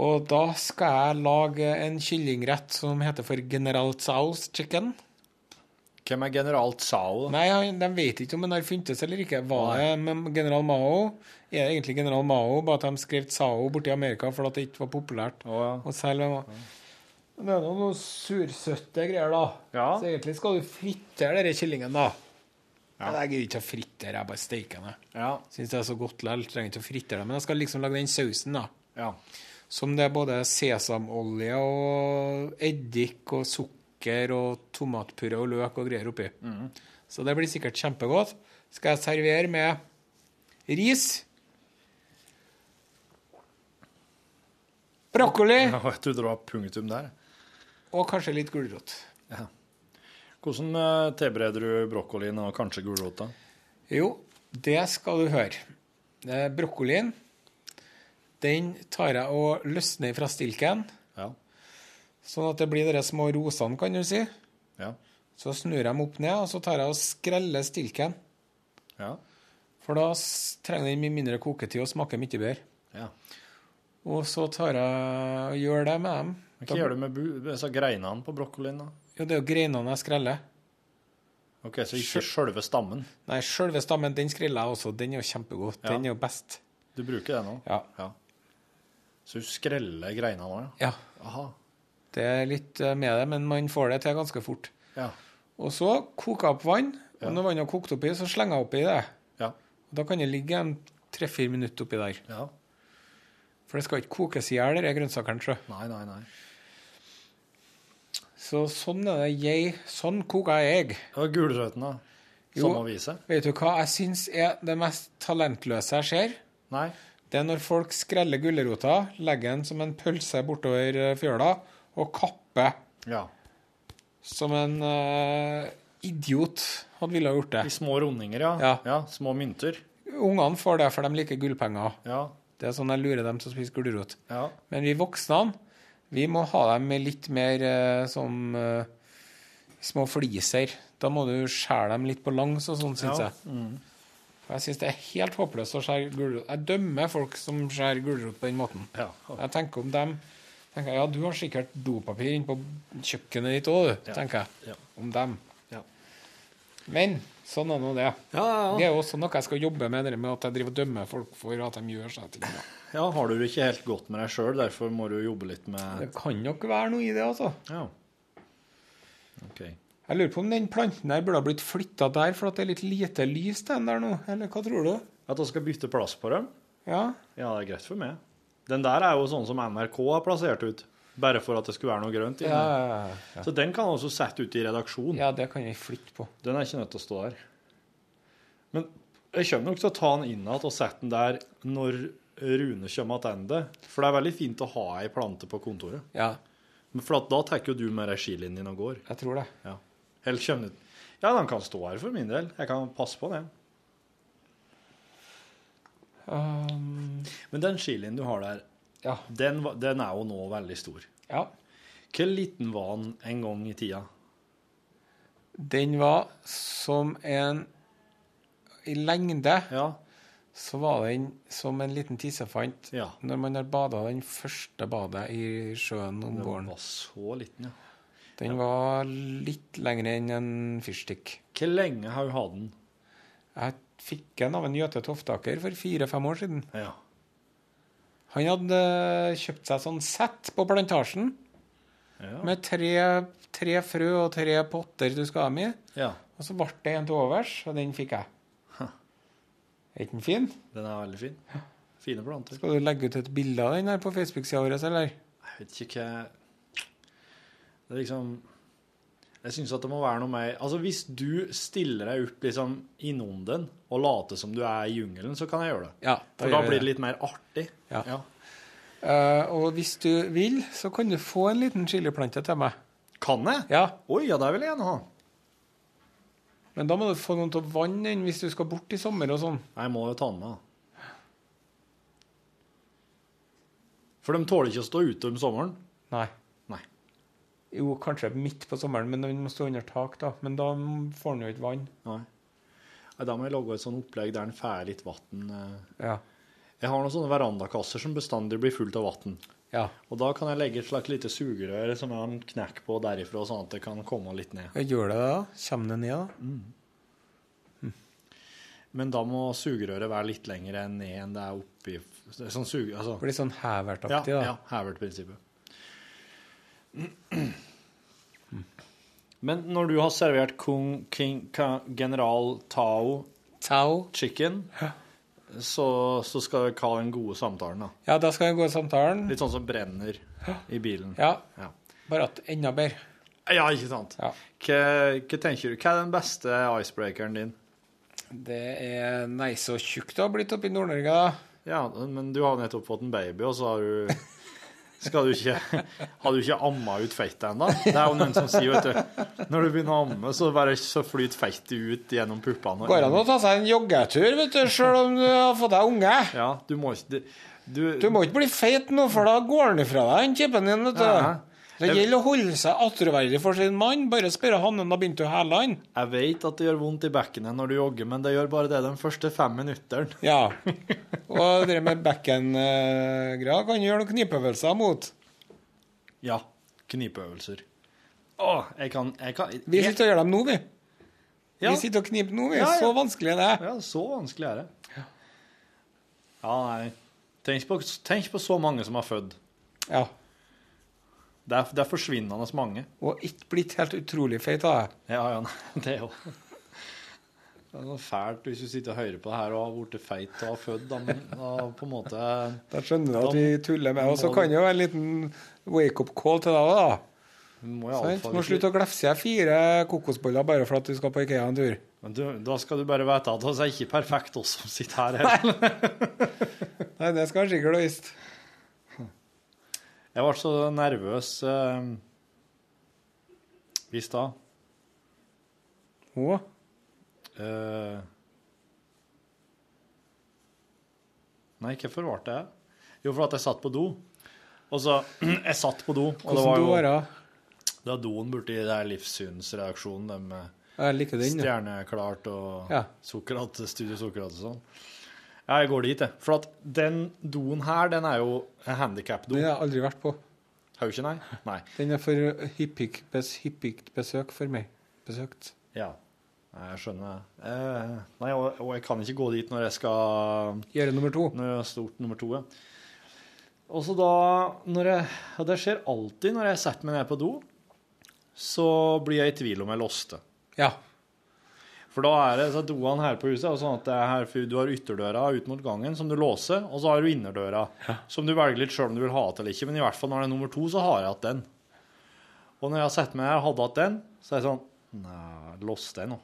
Og da skal jeg lage en kyllingrett som heter for General Tsaus chicken. Hvem er general Tsao? Nei, han- de vet ikke om den har funtes eller ikke. Var det med General Mao? Er det egentlig General Mao, bare at de skrev Tsao borti Amerika fordi det ikke var populært Oh, ja. å selge Mao? Det er noe, noe sursøtte greier, da. Ja. Så egentlig skal du fritere denne kyllingen, da. Ja. jeg gidder ikke å fritere, jeg bare steiker den. Ja. Syns det er så godt likevel. Trenger ikke å fritere det. Men jeg skal liksom lage den sausen, da. ja. Som det er både sesamolje og eddik og sukker og tomatpuré og løk og greier oppi. Så det blir sikkert kjempegodt. Skal jeg servere med ris, brokkoli Ja, Jeg trodde det var punktum der. og kanskje litt gulrot. Hvordan eh, tilbereder du brokkolien og kanskje gulrota? Jo, det skal du høre. Eh, Brokkolien, den tar jeg og løsner fra stilken, Ja. Sånn at det blir de små rosene, kan du si. Ja. Så snur jeg dem opp ned, og så tar jeg og skreller stilken. Ja. For da trenger den mye mindre koketid og smaker mye bedre. ja. Og så tar jeg og gjør det med dem. Men Hva gjør du med bu- greinene på brokkolien? da? Jo, det er jo greinene jeg skreller. Ok, Så ikke sjølve stammen? Nei, sjølve stammen, den skreller jeg også. Den er jo kjempegod. Ja. Den er jo best. Du bruker det nå? Ja. ja. Så du skreller greinene òg, ja. Aha. Det er litt eh, med det, men man får det til ganske fort. Ja. Og så koker jeg opp vann, og Ja. når vannet har kokt oppi, så slenger jeg oppi det. Ja. Og da kan det ligge en tre-fire minutter oppi der. ja. For det skal ikke kokes i hjel, disse grønnsakene. Nei, nei, nei. Så sånn er det jeg Sånn koker jeg. Og gulrøttene? Samme vise? Vet du hva jeg syns er det mest talentløse jeg ser? Nei? Det er når folk skreller gulrota, legger den som en pølse bortover eh, fjøla og kappe. Ja. som en uh, idiot hadde ville ha gjort det. I små rundinger, ja. Ja. Små mynter. Ungene får det, for de liker gullpenger. Ja. Det er sånn jeg lurer dem til å spise gulrot. Ja. Men vi voksne, vi må ha dem litt mer uh, som uh, små fliser. Da må du skjære dem litt på langs og sånn, syns Ja, jeg. Mm. Jeg syns det er helt håpløst å skjære gulrot. Jeg dømmer folk som skjærer gulrot på den måten. ja. Jeg tenker om dem tenker jeg, Ja, du har sikkert dopapir inne på kjøkkenet ditt òg, du, Ja. tenker jeg. Ja. Om dem. Ja. Men sånn er nå det. Ja, Det er også noe jeg skal jobbe med, det med at jeg driver og dømmer folk for at de gjør seg ting. da. ja. Har du det ikke helt godt med deg sjøl, derfor må du jobbe litt med Det kan nok være noe i det, altså. Ja. Okay. Jeg lurer på om den planten der burde ha blitt flytta der, for at det er litt lite lys den der nå. Eller hva tror du? At vi skal bytte plass på dem? Ja, Ja, det er greit for meg. Den der er jo sånn som NRK har plassert ut, bare for at det skulle være noe grønt inni. ja, ja. Så den kan også sette ut i redaksjonen. ja det kan jeg flytte på. Den er ikke nødt til å stå der. Men jeg kommer nok til å ta den inn igjen og sette den der når Rune kommer tilbake. For det er veldig fint å ha ei plante på kontoret. Ja, Men for da tar jo du med deg skilinjen og går. jeg tror det. Ja. Helt kommer Ja, den kan stå her for min del. Jeg kan passe på det. Um, Men den chilien du har der, ja. den, den er jo nå veldig stor. ja. Hvor liten var den en gang i tida? Den var som en I lengde Ja. så var den som en liten tissefant Ja. når man har bada den første badet i sjøen om Den var så liten, ja. Den var litt lengre enn en fyrstikk. Hvor lenge har du hatt den? Jeg fikk han av en Jøte Toftaker for fire-fem år siden. Ja. Han hadde kjøpt seg sånn sett på plantasjen Ja. med tre, tre frø og tre potter du skal ha med. ja. Og så ble det en til overs, og den fikk jeg. Er ikke den fin? Den er veldig fin. Fine planter. Skal du legge ut et bilde av den her på Facebook-sida vår, eller? Jeg vet ikke hva Det er liksom Jeg syns at det må være noe mer Altså, hvis du stiller deg opp liksom innom den og later som du er i jungelen, så kan jeg gjøre det. Ja, For da blir det litt mer artig. Ja. ja. Uh, og hvis du vil, så kan du få en liten chiliplante til meg. Kan jeg? Ja, Oi, ja, det vil jeg gjerne ha. Men da må du få noen til å vanne den hvis du skal bort i sommer og sånn. Jeg må jo ta den med. da. For de tåler ikke å stå ute om sommeren. Nei. Jo, kanskje midt på sommeren, men den må stå under tak, da. Men da får den jo ikke vann. Nei. Nei, Da må jeg lage et sånt opplegg der den får litt vann. Ja. Jeg har noen sånne verandakasser som bestandig blir fullt av vann. ja. Og da kan jeg legge et slags lite sugerør som jeg har en knekk på derifra, sånn at det kan komme litt ned. Jeg gjør det da. Kommer det ned, da? Men da må sugerøret være litt lenger ned enn det er oppi det er Sånn suge... Altså, Blir sånn ja, hevertaktig, da. ja Havert-prinsippet. Men når du har servert Kung King Ka- General Tao Tao. chicken, så, så skal dere ha den gode samtalen, da. Ja, da skal gå i samtalen. Litt sånn som brenner i bilen. Ja, Ja, bare at enda bedre. ja ikke sant? Ja. Hva, hva tenker du? Hva er den beste icebreakeren din? Det er Nei, så tjukk du har blitt oppe i Nord-Norge, da. Ja, men du har nettopp fått en baby, og så har du skal du ikke, Har du ikke amma ut fettet ennå? Det er jo noen som sier, vet du Når du begynner å amme, så bare så flyter fettet ut gjennom puppene. Går an å ta seg en joggetur, vet du, sjøl om du har fått deg unge. Ja, du må ikke Du, Du må ikke bli feit nå, for da går han ifra deg, den kippen din, vet du. Ja. Det gjelder å holde seg attråverdig for sin mann. Bare spørre han når han har begynt å hæle han. Jeg vet at det gjør vondt i bekkenet når du jogger, men det gjør bare det de første fem minuttene. Ja. Og det med bekken-greia kan du gjøre noen knipeøvelser mot. Ja. Knipeøvelser. Å, jeg kan, jeg kan Vi sitter og gjør dem nå, vi. Ja. Vi sitter og kniper nå, vi. Ja, ja. Så vanskelig det er det. Ja, så vanskelig er det. Ja, nei. Tenk på, tenk på så mange som har født. Ja. Det er, det er forsvinnende mange. Og ikke blitt helt utrolig feit av det. Ja, ja, det er jo Det er noe fælt hvis du sitter og hører på det her og har blitt feit og har født, da, da på en måte Da skjønner du at vi tuller med. Og så kan det jo være en liten wake-up call til deg òg, da. Må jeg sånn, Må slutte å glefse i fire kokosboller bare for at du skal på Ikea en tur. Men du, da skal du bare vite at vi er ikke perfekt, oss som sitter her. heller. Nei, det skal han sikkert ha visst. Jeg ble så nervøs eh, i stad. Å, Eh, Nei, hvorfor ble det? Jo, for at jeg satt på do. Og så Jeg satt på do, og det var do var det? Det var doen borti der livssynsreaksjonen, de med Jeg liker den. ja. Stjerneklart og Ja. Sokrat, Studio Sokrat og sånn. Ja, jeg går dit, jeg. For at den doen her, den er jo en handikap-do. Den har jeg aldri vært på. Har du ikke, nei? Nei. Den er for hyppig, bes, besøk for meg. Besøkt. Ja. Nei, jeg skjønner. Eh, nei, og, og jeg kan ikke gå dit når jeg skal Gjøre nummer to. Når jeg er stort nummer to, ja. Og så da når jeg, Og det skjer alltid når jeg setter meg ned på do, så blir jeg i tvil om jeg låste. Ja. For da er det så doene her på huset er sånn at det er her, du har ytterdøra ut mot gangen som du låser, og så har du innerdøra som du velger litt sjøl om du vil ha til eller ikke. Men i hvert fall når det er nummer to, så har jeg hatt den. Og når jeg har sett meg her hadde hatt den, så er jeg sånn Nei, låste jeg nå?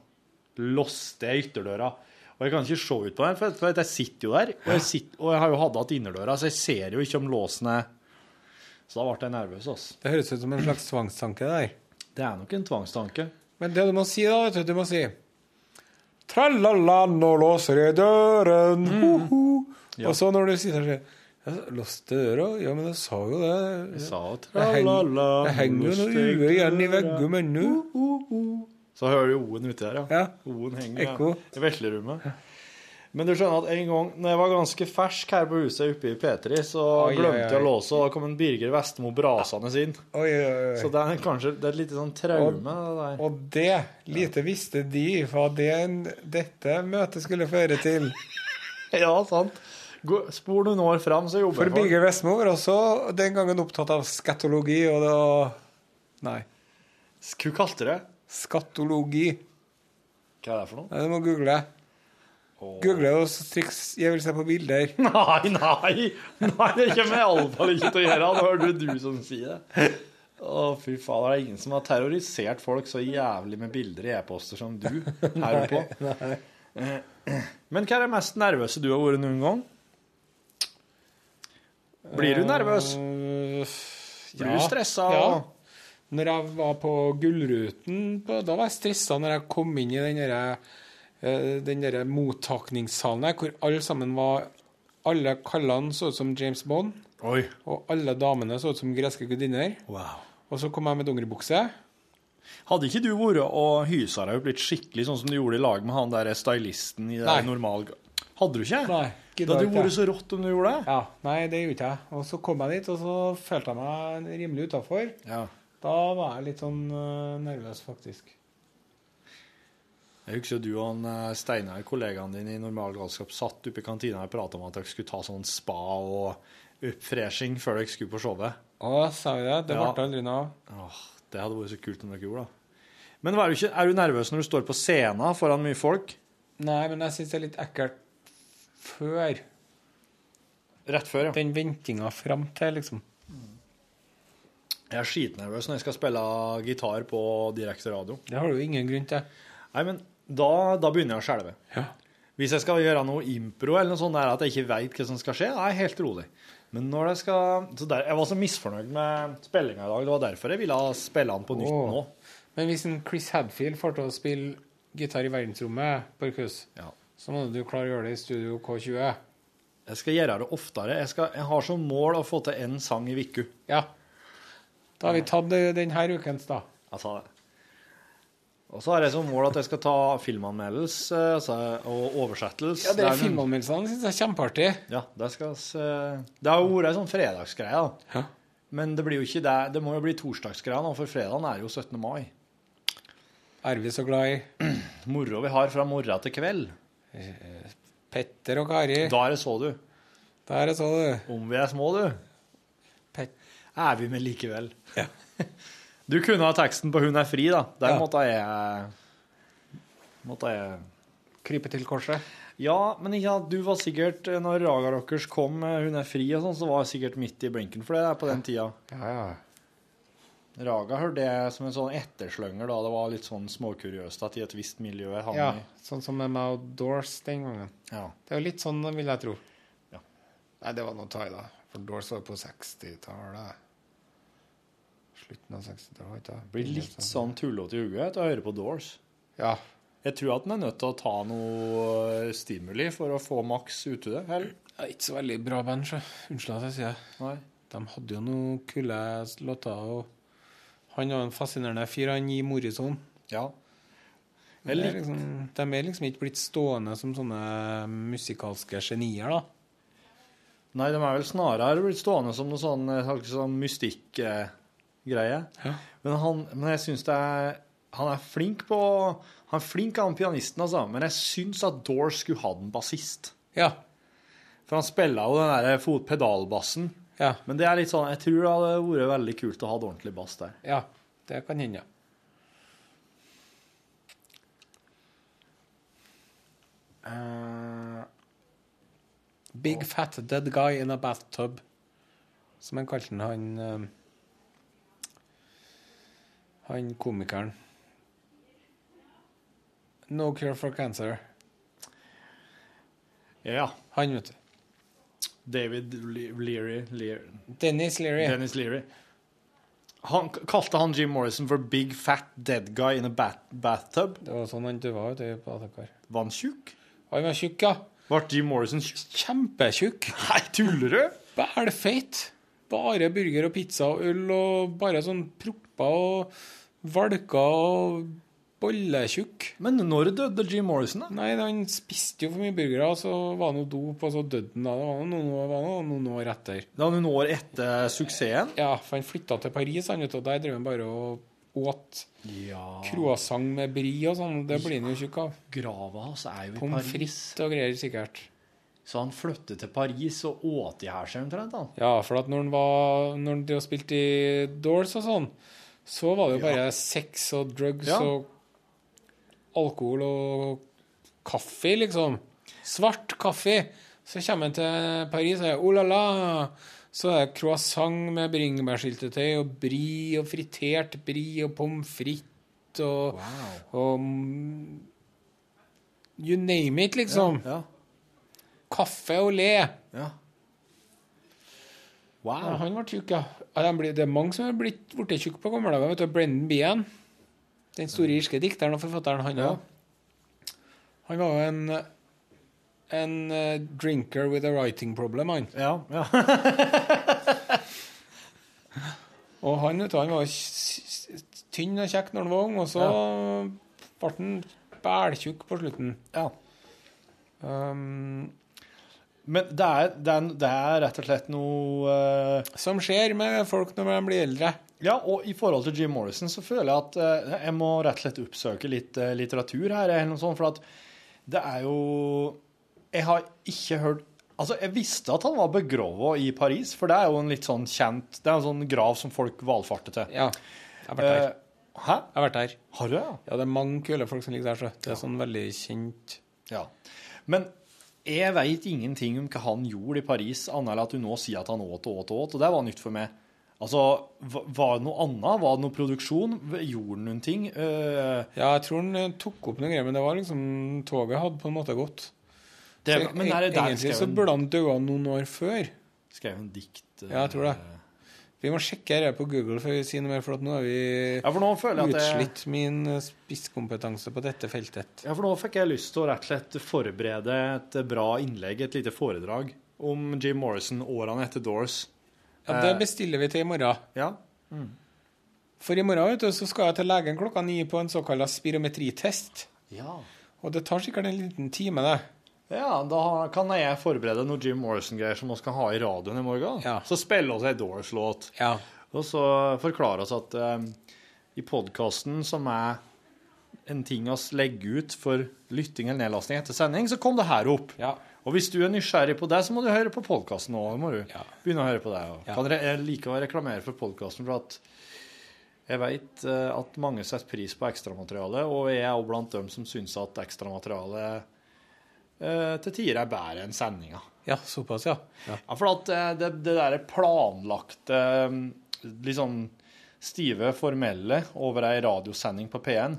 Låste jeg ytterdøra? Og jeg kan ikke se ut på den, for jeg sitter jo der, og jeg, sitter, og jeg har jo hatt hatt innerdøra, så jeg ser jo ikke om låsen er Så da ble jeg nervøs, altså. Det høres ut som en slags tvangstanke der. Det er nok en tvangstanke. Men det du må si, da, vet du, du må si Tralala, nå låser jeg døren, ho-ho. Og så når du sier ja, Låste døra? Ja, men jeg sa jo det. Jeg sa tralala, det henger jo noe ue igjen i veggen ennå. Så hører du O-en uti der, ja. Ja. O-en henger Ekko. i veslerommet. Men du skjønner at en gang når jeg var ganske fersk her på huset oppe i P3, så Oi, glemte jeg å låse, og da kom en Birger Vestmo brasende inn. Oi, oi. Så det er kanskje det er et lite sånn traume. det der. Og det, lite visste de hva det, dette møtet skulle føre til. Ja, sant. Spor noen år fram, så jobber jeg for Birger Vestmo var også den gangen opptatt av skatologi, og da Nei. Hva kalte du det? Skatologi. Hva er det for noe? Nei, du må google. Google og så triks jeg vil se på bilder. Nei, nei! Nei, Det kommer jeg iallfall ikke til å gjøre. Nå hører du du som sier det. Å, fy faen. Det er ingen som har terrorisert folk så jævlig med bilder i e-poster som du her oppe nei. Men hva er det mest nervøse du har vært noen gang? Blir du nervøs? Eh, Blir du stressa? Ja. Når jeg var på Gullruten, da var jeg stressa når jeg kom inn i den derre eh, den der mottakningssalen der, hvor alle sammen var Alle kallene så ut som James Bond, Oi. og alle damene så ut som greske gudinner. Wow. Og så kom jeg med dongeribukse. Hadde ikke du vært og hysa deg opp litt skikkelig, sånn som du gjorde i lag med han der stylisten i det Nei. normal... Hadde du ikke? Nei, ikke da hadde du vært så rått om du gjorde det. Ja, Nei, det gjorde ikke jeg. Og så kom jeg dit, og så følte jeg meg rimelig utafor. Ja. Da var jeg litt sånn eh, nervøs, faktisk. Jeg husker du og han, eh, Steinar, kollegaen din i Normal galskap, satt oppe i kantina og prata om at dere skulle ta sånn spa og oppfreshing før dere skulle på showet. Å, sa vi det? Det Ja. ble aldri noe av. Det hadde vært så kult om dere gjorde det. Men er du, ikke, er du nervøs når du står på scenen foran mye folk? Nei, men jeg syns det er litt ekkelt før. Rett før, ja. Den ventinga fram til, liksom. Jeg er skitnervøs når jeg skal spille gitar på direkte radio. Det har du jo ingen grunn til. Nei, men da, da begynner jeg å skjelve. Ja. Hvis jeg skal gjøre noe impro eller noe sånt der at jeg ikke veit hva som skal skje, da er jeg helt rolig. Men når det skal så der, Jeg var så misfornøyd med spillinga i dag. Det var derfor jeg ville spille den på nytt oh. nå. Men hvis en Chris Hadfield får til å spille gitar i verdensrommet, Borchhus, Ja. så må du klare å gjøre det i Studio K20. Jeg skal gjøre det oftere. Jeg, skal, jeg har som mål å få til én sang i uka. Ja. Da har vi tatt det denne ukens, da. Jeg sa det. Og så har jeg som mål at jeg skal ta filmanmeldelse altså, og oversettelse. Ja, det er Filmanmeldelsene syns jeg er kjempeartig. Ja, det skal s- Det har jo vært ei sånn fredagsgreie, da. Ja. Men det blir jo ikke det. Det må jo bli torsdagsgreia nå, for fredagen er jo 17. mai. Er vi så glad i Moro vi har fra morgen til kveld. Petter og Kari? Da er det så, du. Der er så du. Om vi er små, du. Pet Er vi med likevel. Du kunne ha teksten på 'Hun er fri', da. Der Ja. måtte jeg Måtte jeg krype til korset. Ja, men ja, du var sikkert Når Raga Rockers kom 'Hun er fri' og sånn, så var jeg sikkert midt i blinken for det på den tida. Ja, ja. Raga hørte jeg som en sånn etterslynger da det var litt sånn småkuriøst at i et visst miljø jeg havnet ja. i. Sånn som med meg Doors den gangen. Ja. Det er jo litt sånn, vil jeg tro. Ja. Nei, det var noe ta da. For Doors var på 60-tallet. Slutten av 60-tallet. ikke? Blir litt sånn tullete i hodet etter å høre på Doors. Ja. Jeg tror at en er nødt til å ta noe stimuli for å få maks ut av det. Eller? Er ikke så veldig bra band, så. Unnskyld at jeg sier det. De hadde jo noen kule låter. og Han var en fascinerende fyr, han i Morrison. Ja. Er liksom, de er liksom ikke blitt stående som sånne musikalske genier, da. Nei, de er vel snarere blitt stående som noe sånn, sånn mystikk... sånn mystikkgreie. Ja. Men, han, men jeg syns det er Han er flink på Han er flink han pianisten, altså. Men jeg syns at Doors skulle hatt en bassist. Ja. For han spiller jo den derre fotpedalbassen. Ja. Men det er litt sånn Jeg tror det hadde vært veldig kult å ha ordentlig bass der. ja. Det kan hende. Uh, big fat dead guy in a bathtub. Som han kalte den, han eh, Han komikeren. No cure for cancer. Ja. Han, vet du. David Le- Leary, Leary Dennis Leary. Dennis Leary. Han kalte han Jim Morrison for Big Fat Dead Guy in a bat bathtub. Det var sånn han døva vet du, på Atakar. Var han tjukk? Han var tjukk, ja. Ble Jim Morrison tjukk? Kjempetjukk. Nei, tuller du? Bælfeit. Bare burger og pizza og øl og bare sånn propper og valka og bolletjukk. Men når døde Jim Morrison, da? Nei, han spiste jo for mye burgere, så var han jo dop, og så døde han da. Det var noen, år- var noen, år etter. Det var noen år etter suksessen? Ja, for han flytta til Paris, han, vet du, og der drev han bare og åt Ja. croissant med bri og sånn. Det blir han jo tjukk av. Grava hans er jo i Pommes Paris. frites og greier, sikkert. Så han flyttet til Paris og åt i her seg omtrent. Ja, for at når han var Når han spilte i Doors og sånn, så var det jo bare sex og drugs Ja. og alkohol og kaffe, liksom. Svart kaffe. Så kommer han til Paris og sier oh la la. Så er det croissant med bringebærsyltetøy og brie og fritert brie og pommes frites og, og mm, You name it, liksom. Ja. Kaffe og le. ja. Ja, han ble tjukk, ja. ja de blir, det er mange som er blitt blitt tjukke på gamle dager. Brendan Behan, den store irske dikteren og forfatteren, han Ja. Han var jo en, en uh, drinker with a writing problem, han. Ja, ja. Og han, vet du, han var tynn og kjekk når han var ung, og så ble han bæltjukk på slutten. ja. Um, Men det er, det, er, det er rett og slett noe uh, som skjer med folk når de blir eldre. Ja, og i forhold til Jim Morrison så føler jeg at uh, jeg må rett og slett oppsøke litt uh, litteratur her, eller noe sånt, for at det er jo Jeg har ikke hørt Altså, jeg visste at han var begravet i Paris, for det er jo en litt sånn kjent Det er en sånn grav som folk valfarter til. Ja, jeg har vært der. Hæ? Jeg har vært der. Har du ja? Ja, det er mange kule folk som ligger der, så. Det er sånn veldig kjent. Ja. Men jeg veit ingenting om hva han gjorde i Paris, annet enn at du nå sier at han åt og åt og åt, og det var nytt for meg. Altså, var det noe annet? Var det noe produksjon? Gjorde han noen ting? Uh, Ja, jeg tror han eh, tok opp noen greier, men det var liksom Toget hadde på en måte gått. det, Så men er det der Egentlig skrev så burde han dødd noen år før. skrev han dikt? Uh, Ja, jeg tror det. Vi må sjekke her på Google før vi sier noe mer, for at nå har vi Ja, for nå føler jeg at jeg, utslitt min eh, spisskompetanse på dette feltet. ja, for nå fikk jeg lyst til å rett og slett forberede et bra innlegg, et lite foredrag, om Jim Morrison årene etter Doors. Ja, Det bestiller vi til i morgen. Ja. For i morgen vet du, så skal jeg til legen klokka ni på en såkalt spirometritest. ja. Og det tar sikkert en liten time, det. Ja, da kan jeg forberede noe Jim Morrison-greier som vi skal ha i radioen i morgen. Ja. Så spille oss ei Doors-låt. Ja. Og så forklare oss at eh, i podkasten, som er en ting vi legger ut for lytting eller nedlasting etter sending, så kom det her opp. Ja. Og hvis du er nysgjerrig på det, så må du høre på podkasten òg. må du Ja. begynne å høre på det. Ja. Kan re å reklamere for podkasten, for at jeg vet eh, at mange setter pris på ekstramaterialet, og jeg er òg blant dem som syns at ekstramateriale eh, til tider er bedre enn sendinga. ja, såpass, ja. ja. Ja, for at eh, det, det der planlagte, mm, litt sånn stive, formelle over ei radiosending på P1,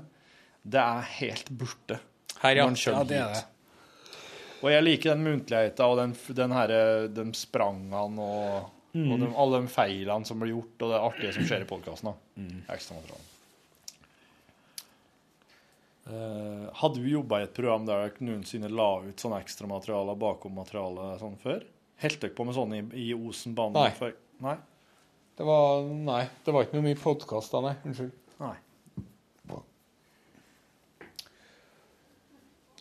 det er helt borte. Her, ja. ja, det er det. Og jeg liker den muntligheta og den, den herre de sprangene og, Mm. og de, alle de feilene som blir gjort, og det artige som skjer i podkasten. Mm. Ekstramateriale. Eh, hadde du jobba i et program der dere noensinne la ut sånne ekstramaterialer bakom materialet sånn før? Helt dere på med sånn i, i Osen bane? Nei. Før? Nei? Det var Nei, det var ikke noe mye podkaster, nei. Unnskyld. Nei.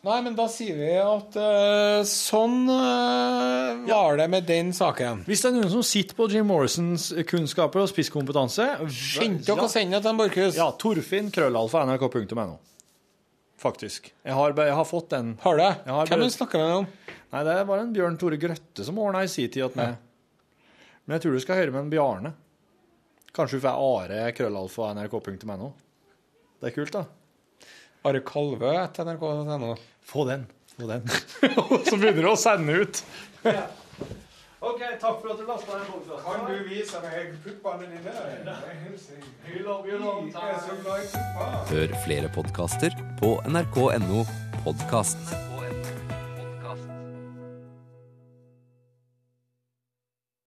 Nei, men da sier vi at uh, sånn uh, var det med den saken. Hvis det er noen som sitter på Jim Morrisons kunnskaper og spisskompetanse Skynd dere å sende det til Borchhus. Ja, Torfinn, krøllalfa, nrk.no. Faktisk. Jeg har, jeg har fått den Har du Hvem du snakker med om? Nei, det var en Bjørn Tore Grøtte som ordna i sin tid åt meg. Men jeg tror du skal høre med en Bjarne. Kanskje du får Are krøllalfa nrk.no. Det er kult, da. Are Kalvø etter nrk.no. Få den. Få den. så begynner du å sende ut. OK, takk for at du lasta den Kan du vise meg puppene dine? vi love you long time. Hør flere podkaster på nrk.no podkast.